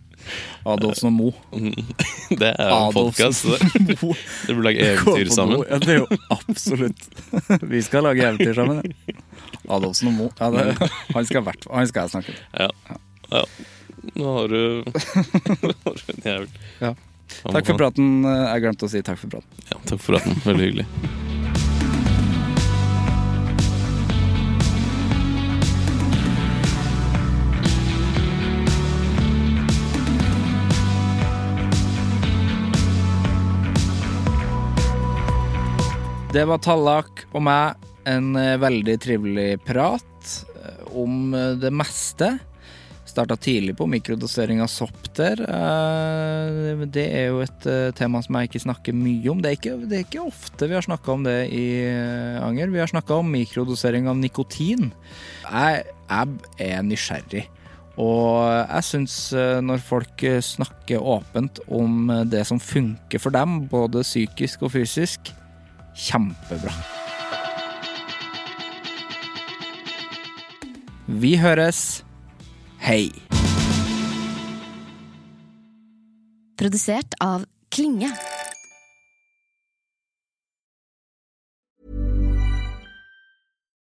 Adolfsen og Mo. Det er jo en podkast. Dere burde lage eventyr sammen. Ja, det er jo absolutt. Vi skal lage eventyr sammen. ja. Adolfsen og Mo. Ja, det, han, skal vært, han skal jeg snakke med. Ja. ja. Nå har du Nå har du en jævel. Ja. Takk for praten. Jeg glemte å si takk for praten. Ja, takk for praten. Veldig hyggelig. Det var Tallak og meg. En eh, veldig trivelig prat eh, om eh, det meste. Starta tidlig på mikrodosering av sopp der. Det er jo et tema som jeg ikke snakker mye om. Det er ikke, det er ikke ofte vi har snakka om det i Anger. Vi har snakka om mikrodosering av nikotin. Jeg, jeg er nysgjerrig. Og jeg syns når folk snakker åpent om det som funker for dem, både psykisk og fysisk, kjempebra. Vi høres. Hei. Produsert av Klinge.